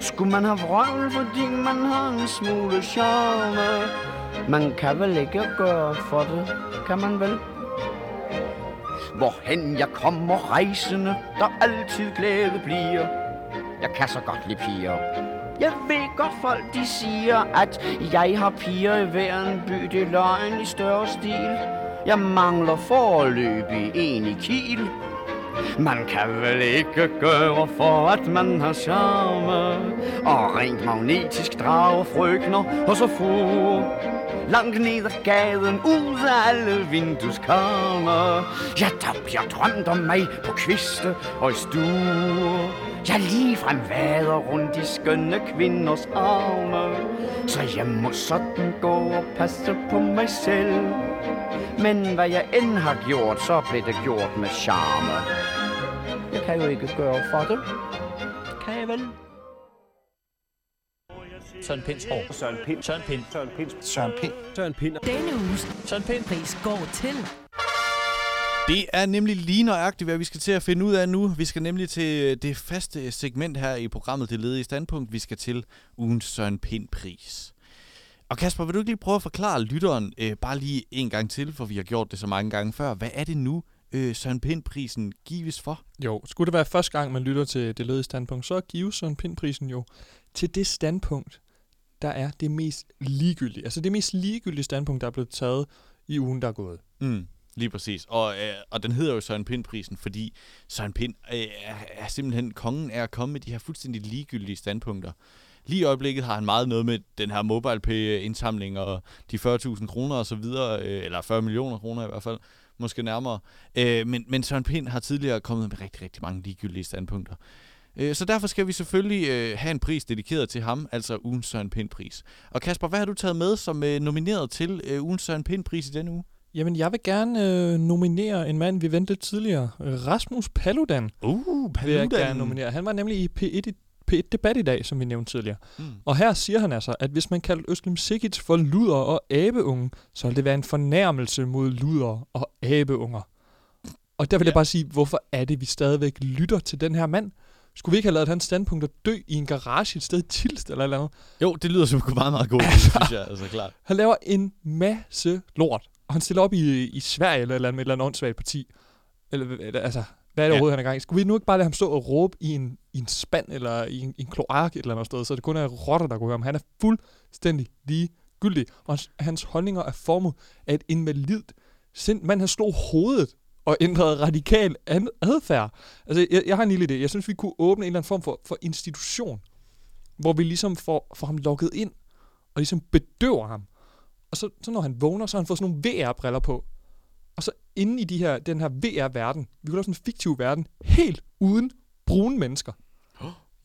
skulle man have vrøvl, fordi man har en smule charme? Man kan vel ikke gøre for det, kan man vel? Hvorhen jeg kommer rejsende, der altid glæde bliver. Jeg kan så godt lide piger. Jeg ved godt folk, de siger, at jeg har piger i hver en by. Det er løgn i større stil. Jeg mangler forløb i en i Kiel. Man kan vel ikke gøre for, at man har charme Og rent magnetisk drager frøkner og så fru. Langt ned ad gaden, ud af alle vindueskarmer Ja, der jeg drømte om mig på kviste og i stuer Jeg ligefrem vader rundt i skønne kvinders arme. Så jeg må sådan gå og passe på mig selv. Men hvad jeg end har gjort, så blev det gjort med charme jeg kan jo ikke gøre for det. Kan jeg vel? Søren Pinds hår. Søren Pind. Søren Pind. Søren Pind. Søren Pind. Søren Pind. Denne uges Søren Pind. pris går til... Det er nemlig lige nøjagtigt, hvad vi skal til at finde ud af nu. Vi skal nemlig til det faste segment her i programmet Det ledige standpunkt. Vi skal til ugens Søren Pind-pris. Og Kasper, vil du ikke lige prøve at forklare lytteren øh, bare lige en gang til, for vi har gjort det så mange gange før. Hvad er det nu, øh, Søren Pind-prisen gives for? Jo, skulle det være første gang, man lytter til det ledige standpunkt, så gives Søren Pind-prisen jo til det standpunkt, der er det mest ligegyldige. Altså det mest ligegyldige standpunkt, der er blevet taget i ugen, der er gået. Mm, lige præcis. Og, øh, og den hedder jo Søren Pind-prisen, fordi Søren Pind øh, er, simpelthen kongen af at komme med de her fuldstændig ligegyldige standpunkter. Lige i øjeblikket har han meget noget med den her MobilePay-indsamling og de 40.000 kroner og så videre, øh, eller 40 millioner kroner i hvert fald, måske nærmere. Øh, men, men Søren Pind har tidligere kommet med rigtig, rigtig mange ligegyldige standpunkter. Øh, så derfor skal vi selvfølgelig øh, have en pris dedikeret til ham, altså ugens Søren Pind-pris. Og Kasper, hvad har du taget med som øh, nomineret til øh, ugens Søren Pind-pris i denne uge? Jamen, jeg vil gerne øh, nominere en mand, vi ventede tidligere. Rasmus Paludan. Uh, Vil jeg Paludan. gerne nominere. Han var nemlig i P1, i P1 Debat i dag, som vi nævnte tidligere. Mm. Og her siger han altså, at hvis man kalder Øslem Sikic for luder og abeunge, så vil det være en fornærmelse mod luder og abeunger. Og der vil ja. jeg bare sige, hvorfor er det, vi stadigvæk lytter til den her mand? Skulle vi ikke have lavet hans standpunkt at dø i en garage et sted i Tilst eller et eller andet? Jo, det lyder som meget, meget god, <laughs> idé, synes jeg, altså klart. Han laver en masse lort, og han stiller op i, i Sverige eller, et eller andet med et eller andet åndssvagt parti. Eller, altså, hvad er det Ja. overhovedet, han er gang i? Skulle vi nu ikke bare lade ham stå og råbe i en, i en spand eller i en, i en kloak et eller andet sted, så det kun er rotter, der kunne høre ham. Han er fuldstændig ligegyldig, og hans, hans holdninger er formet af et invalidt sind. Man har slået hovedet og ændret radikal adfærd. Altså, jeg, jeg har en lille idé. Jeg synes, vi kunne åbne en eller anden form for, for institution, hvor vi ligesom får, får ham lukket ind, og ligesom bedøver ham. Og så, så når han vågner, så har han fået sådan nogle VR-briller på. Og så inde i de her, den her VR-verden, vi kunne lave sådan en fiktiv verden, helt uden brune mennesker.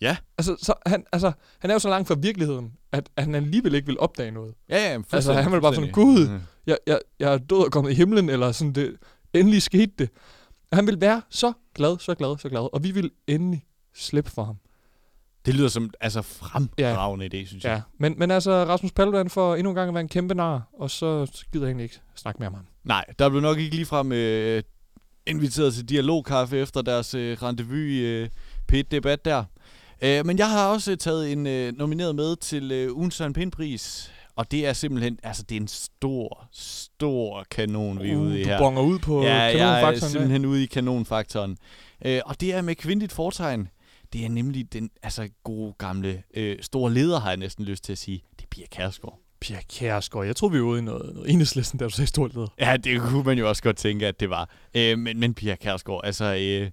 Ja. Altså, så han, altså, han er jo så langt fra virkeligheden, at, at han alligevel ikke vil opdage noget. Ja, ja, Altså, han vil bare sådan, gud, jeg, jeg, jeg er død og kommet i himlen, eller sådan, det, endelig skete det. Han vil være så glad, så glad, så glad, og vi vil endelig slippe for ham. Det lyder som altså fremragende idé, synes Ja, jeg. men, men altså, Rasmus Paludan får endnu en gang at være en kæmpe nar, og så gider jeg egentlig ikke snakke mere om ham. Nej, der blev nok ikke ligefrem øh, inviteret til dialogkaffe efter deres øh, rendezvous i øh, P1-debat der. Øh, men jeg har også taget en øh, nomineret med til øh, ugens Søren Pind-pris. Og det er simpelthen, altså det er en stor, stor kanon, vi er Uh, ude i du her. bonger ud på ja, jeg er kanonfaktoren, ja. simpelthen ude i kanonfaktoren. Øh, og det er med kvindeligt fortegn. Det er nemlig den altså gode gamle øh, store leder, har jeg næsten lyst til at sige. Det er Pia Kærsgaard. Pia Kjærsgaard. Jeg tror, vi er ude i noget, noget enhedslisten, der du sagde stort leder. Ja, det kunne man jo også godt tænke, at det var. Øh, men, men Pia Kærsgaard, altså... Øh,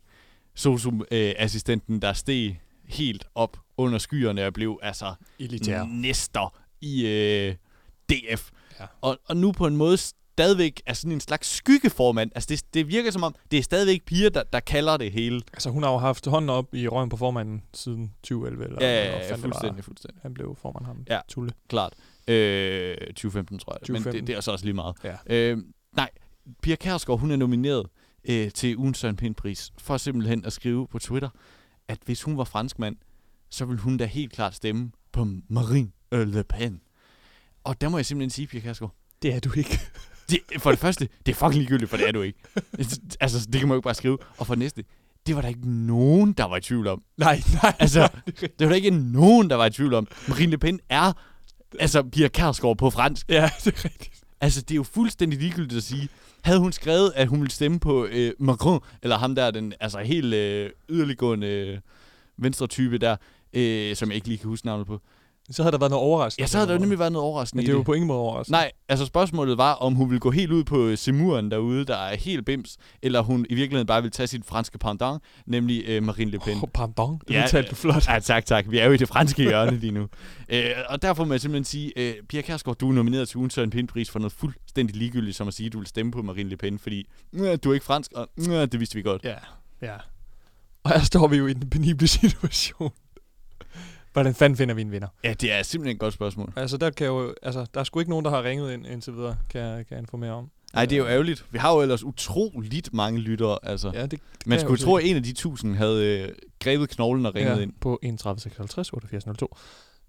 SOSUM-assistenten, der steg helt op under skyerne og blev altså Elitær. næster i øh, DF. Ja. Og, og nu på en måde stadigvæk er sådan en slags skyggeformand. Altså det, det virker som om, det er stadigvæk piger, der, der kalder det hele. Altså, hun har jo haft hånden op i røven på formanden siden 2011. Eller Ja, ja, ja, var. fuldstændig, fuldstændig. Han blev formand ham. Ja, Tulle. klart. Øh, 2015, tror jeg. Men 2015. det, det er så også lige meget. Ja. Øh, nej, Pia Kærsgaard, hun er nomineret øh, til ugens Søren Pind-pris for simpelthen at skrive på Twitter, at hvis hun var franskmand, så ville hun da helt klart stemme på Marine Le Pen. Og der må jeg simpelthen sige, Pia Kærsgaard, Det er du ikke. Det, for det første, det er fucking ligegyldigt, for det er du ikke. altså, det kan man jo ikke bare skrive. Og for det næste, det var der ikke nogen, der var i tvivl om. Nej, nej. Altså, det var der ikke nogen, der var i tvivl om. Marine Le Pen er altså Pia Kærsgaard på fransk. Ja, det er rigtigt. Altså, det er jo fuldstændig ligegyldigt at sige. Havde hun skrevet, at hun ville stemme på øh, Macron, eller ham der, den altså helt øh, yderliggående øh, venstre type der, øh, som jeg ikke lige kan huske navnet på. Så havde der været noget overraskende. Ja, så havde der jo nemlig været noget overraskende Men det er jo på ingen måde overraskende. Nej, altså spørgsmålet var, om hun ville gå helt ud på Semuren derude, der er helt bims, eller hun i virkeligheden bare ville tage sit franske pendant, nemlig øh, Marine Le Pen. Oh, pardon, det udtalte du flot. Ja, tak, tak. Vi er jo i det franske hjørne lige nu. <laughs> øh, og derfor må jeg simpelthen sige, øh, Pia Kærsgaard, du er nomineret til ugen Søren Pind-pris for noget fuldstændig ligegyldigt, som at sige, at du vil stemme på Marine Le Pen, fordi øh, du er ikke fransk, og øh, det vidste vi godt. Ja, ja. Og her står vi jo i den penible <laughs> situation. Hvordan fanden finder vi en vinder? Ja, det er simpelthen et godt spørgsmål. Altså, der, kan jo, altså, der er sgu ikke nogen, der har ringet ind indtil videre, kan jeg, kan jeg informere om. Nej, det er jo ærgerligt. Vi har jo ellers utroligt mange lyttere. Altså. Ja, det, det Man skulle tro, at en af de tusind havde øh, grebet knoglen og ringet ja, ind. på 31 56 88 02.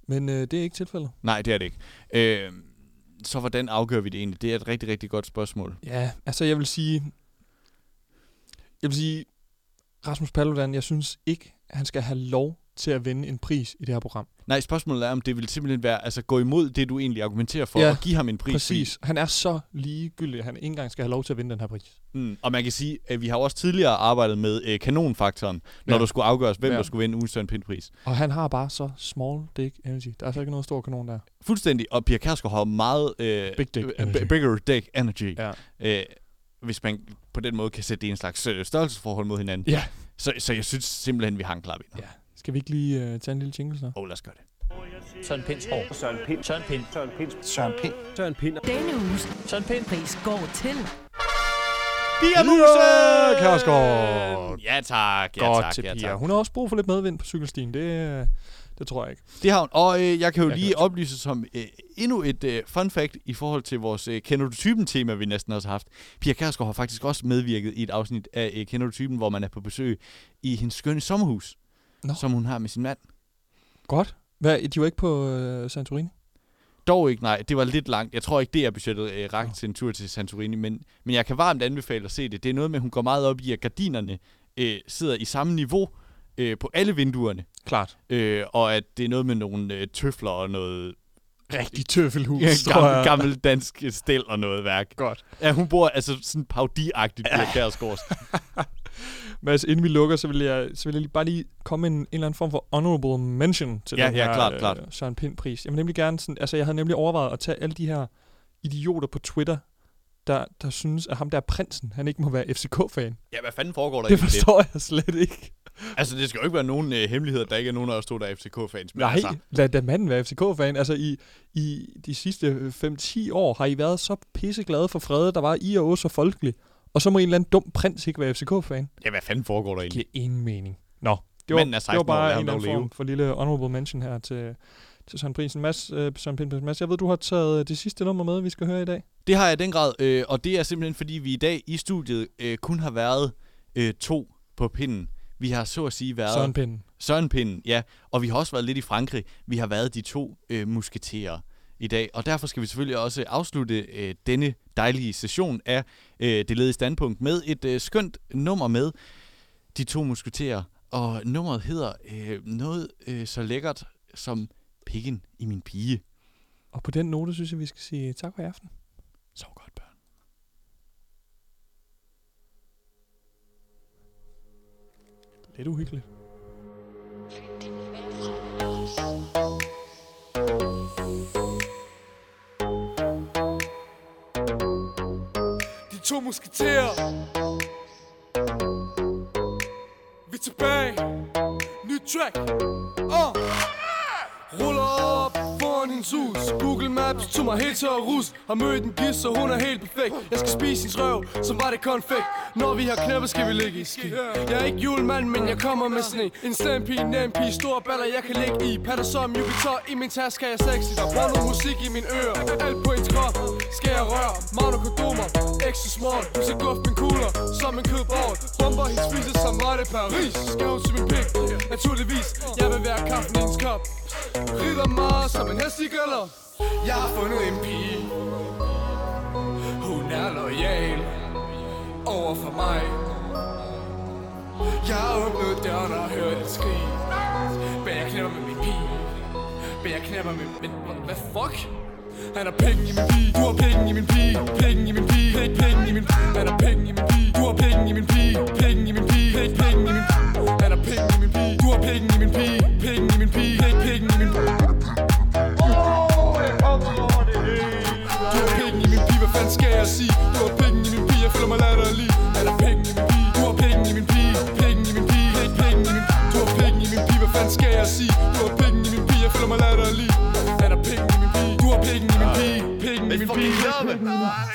Men øh, det er ikke tilfældet. Nej, det er det ikke. Øh, så hvordan afgør vi det egentlig? Det er et rigtig, rigtig godt spørgsmål. Ja, altså jeg vil sige... Jeg vil sige, Rasmus Paludan, jeg synes ikke, han skal have lov til at vinde en pris i det her program. Nej, spørgsmålet er, om det vil simpelthen være, altså gå imod det, du egentlig argumenterer for, Ja, og give ham en pris. Præcis. Han er så ligegyldig, at han ikke engang skal have lov til at vinde den her pris. Mm. Og man kan sige, at vi har også tidligere arbejdet med øh, kanonfaktoren, når Ja. der skulle afgøres, hvem Ja. der skulle vinde ugens Pind-pris. Og han har bare så small dick energy. Der er altså ikke noget stor kanon der. Fuldstændig. Og Pia Kærsgaard har meget... Øh, Big dick øh, energy. Bigger dick energy. Ja. Øh, hvis man på den måde kan sætte det i en slags øh, størrelsesforhold mod hinanden. Ja. Så, så jeg synes simpelthen, vi har en klar vinder. Ja. Skal vi ikke lige uh, tage en lille jingle så? Åh, oh, lad os gøre det. Søren Pinds hår. Søren Pind. Søren Pind. Søren Pind. Søren Pind. Søren Pind. Denne uges Søren Pind pris går til... Pia Muse! Kærsgaard! Ja tak, ja Godt tak, til ja Pia. tak. Hun har også brug for lidt medvind på cykelstien. Det, øh, det tror jeg ikke. Det har hun. Og øh, jeg kan jo Jeg kan lige også. oplyse som øh, endnu et øh, fun fact i forhold til vores øh, Kender du typen tema, vi næsten også har haft. Pia Kærsgaard har faktisk også medvirket i et afsnit af øh, Kender du typen, hvor man er på besøg i hendes skønne sommerhus, Nå. som hun har med sin mand. Godt. Hvad, de var ikke på øh, Santorini? Dog ikke, nej. Det var lidt langt. Jeg tror ikke, det er budgettet øh, rakt til en tur til Santorini, men, men jeg kan varmt anbefale at se det. Det er noget med, at hun går meget op i, at gardinerne øh, sidder i samme niveau øh, på alle vinduerne. Klart. Øh, og at det er noget med nogle øh, tøfler og noget Rigtig tøffelhus, ja, tror gammel, jeg. gammel dansk stel og noget værk. Godt. Ja, hun bor altså sådan paudiagtigt Pia Kærsgaard. <laughs> Mads, inden vi lukker, så vil jeg, så vil jeg lige, bare lige komme en, en eller anden form for honorable mention til Ja, den ja, her klart, øh, klart. Søren Pind-pris. Jeg vil nemlig gerne sådan, altså jeg havde nemlig overvejet at tage alle de her idioter på Twitter, der, der synes, at ham der er prinsen, han ikke må være FCK-fan. Ja, hvad fanden foregår der Det forstår jeg slet ikke. Altså, det skal jo ikke være nogen øh, hemmelighed, at der ikke er nogen af os to, der er FCK-fans. Nej, altså, lad da manden være FCK-fan. Altså, i, i de sidste 5-10 år har I været så pisseglade for Frede, der var I og så folkelig. Og så må en eller anden dum prins ikke være FCK-fan. ja, hvad fanden foregår der Det egentlig? giver ingen mening. Nå, det var, det 16 var år, bare lad en eller anden form for lille honorable mention her til, til Søren Prisen. Mads, øh, Søren Pind, Mads, jeg ved, du har taget øh, det sidste nummer med, vi skal høre i dag. Det har jeg i den grad, øh, og det er simpelthen, fordi vi i dag i studiet øh, kun har været øh, to på pinden. Vi har så at sige været... Søren Pinden. Søren Pinden, ja. Og vi har også været lidt i Frankrig. Vi har været de to øh, musketerer i dag. Og derfor skal vi selvfølgelig også afslutte øh, denne dejlige session af øh, Det ledige standpunkt med et øh, skønt nummer med de to musketerer. Og nummeret hedder øh, noget øh, så lækkert som Pikken i min pige. Og på den note synes jeg, vi skal sige tak for i aften. Sov godt, børn. Lidt uhyggeligt. De to musketerer. Vi er tilbage. Nyt track. Uh. Ruller op foran hus. Google Maps tog mig helt til at rus. Har mødt en gis, så hun er helt perfekt. Jeg skal spise hendes røv, som var det konfekt. Når vi har knæppet, skal vi ligge i ski. Jeg er ikke julemand, men jeg kommer med sne. En slem pige, nem pige, stor baller, jeg kan ligge i. Patter som Jupiter, i min taske er jeg sexy. Der er noget musik i min ører. Alt på en krop, skal jeg røre? Magno kondomer, ekstra smart Hun skal guffe min kugler, som en kødbord Bomber hendes spiser, som var det Paris. Skal hun til min pik, naturligvis Jeg vil være kaffen i hendes kop. Rider mig som en hest i gælder. Jeg har fundet en pige. Hun er lojal Over for mig. Jeg har åbnet døren og hørt et skrig. Men jeg knæpper med min pige. Men jeg knæpper med... Men hvad fuck? Han har penge i min pige. Du har penge i min pige. Penge i min pige. Penge, penge i min pige Han har penge i min pige. Du har penge i min pige. Penge i min pige. Penge, penge i min pige han penge i min pige Du har penge i min pige Penge i min pige Penge, penge i min pige Du har penge i min pige, hvad fanden skal jeg sige? Du har penge i min pige, jeg føler mig latterlig Er der penge i min pige Du har penge i min pige Penge i min pige Penge, penge i min pige Du har penge i min pige, hvad fanden skal jeg sige? Du har penge i min pige, jeg føler mig latterlig i min pige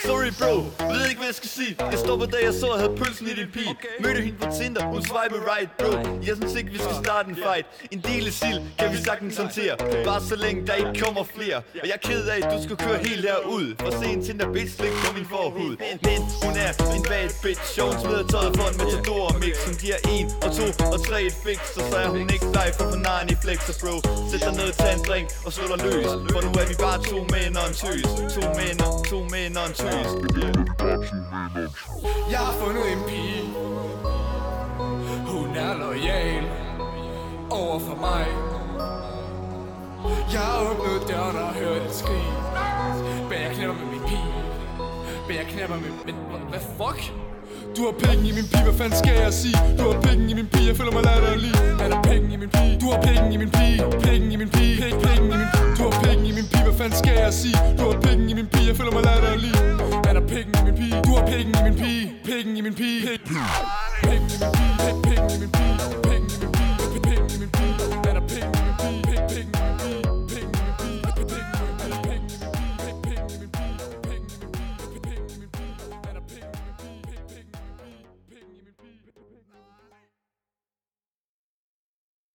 Sorry bro, ved ikke hvad jeg skal sige. Jeg stoppede da jeg så og havde pølsen i din pige. Mødte hende på Tinder, hun swipede right bro. Jeg synes ikke vi skal starte en fight. En del af sild kan vi sagtens håndtere. Bare så længe der ikke kommer flere. Og jeg er ked af at du skulle køre helt herud. For se en Tinder bitch slik på min forhud. Men hun er en bad bitch. Og hun smider tøjet for en matador mix Hun giver en og to og tre et fix. Og så er hun ikke dig for for naren i flexer bro. Sæt dig ned, tag en drink og slå dig løs. For nu er vi bare to mænd og en tøs. To mænd, to mænd og en tøs Jeg har fundet en pige. Hun er lojal Over for mig. Jeg har åbnet døren og hørt et skrig. Men jeg knæpper med min pige. Men jeg knæpper med... Men hvad fuck? Du har penge i min pige, hvad fanden skal jeg sige? Du har penge i min pige, jeg føler mig latterlig Er der penge i min pige? Du har penge i min pige Penge i min pige, penge, penge i min pige Du har penge i min pige, hvad fanden skal jeg sige? Du har penge i min pige, jeg føler mig latterlig Er der penge i min pige? Du har penge i min pige Penge i min pige Penge i min pige, penge i min pige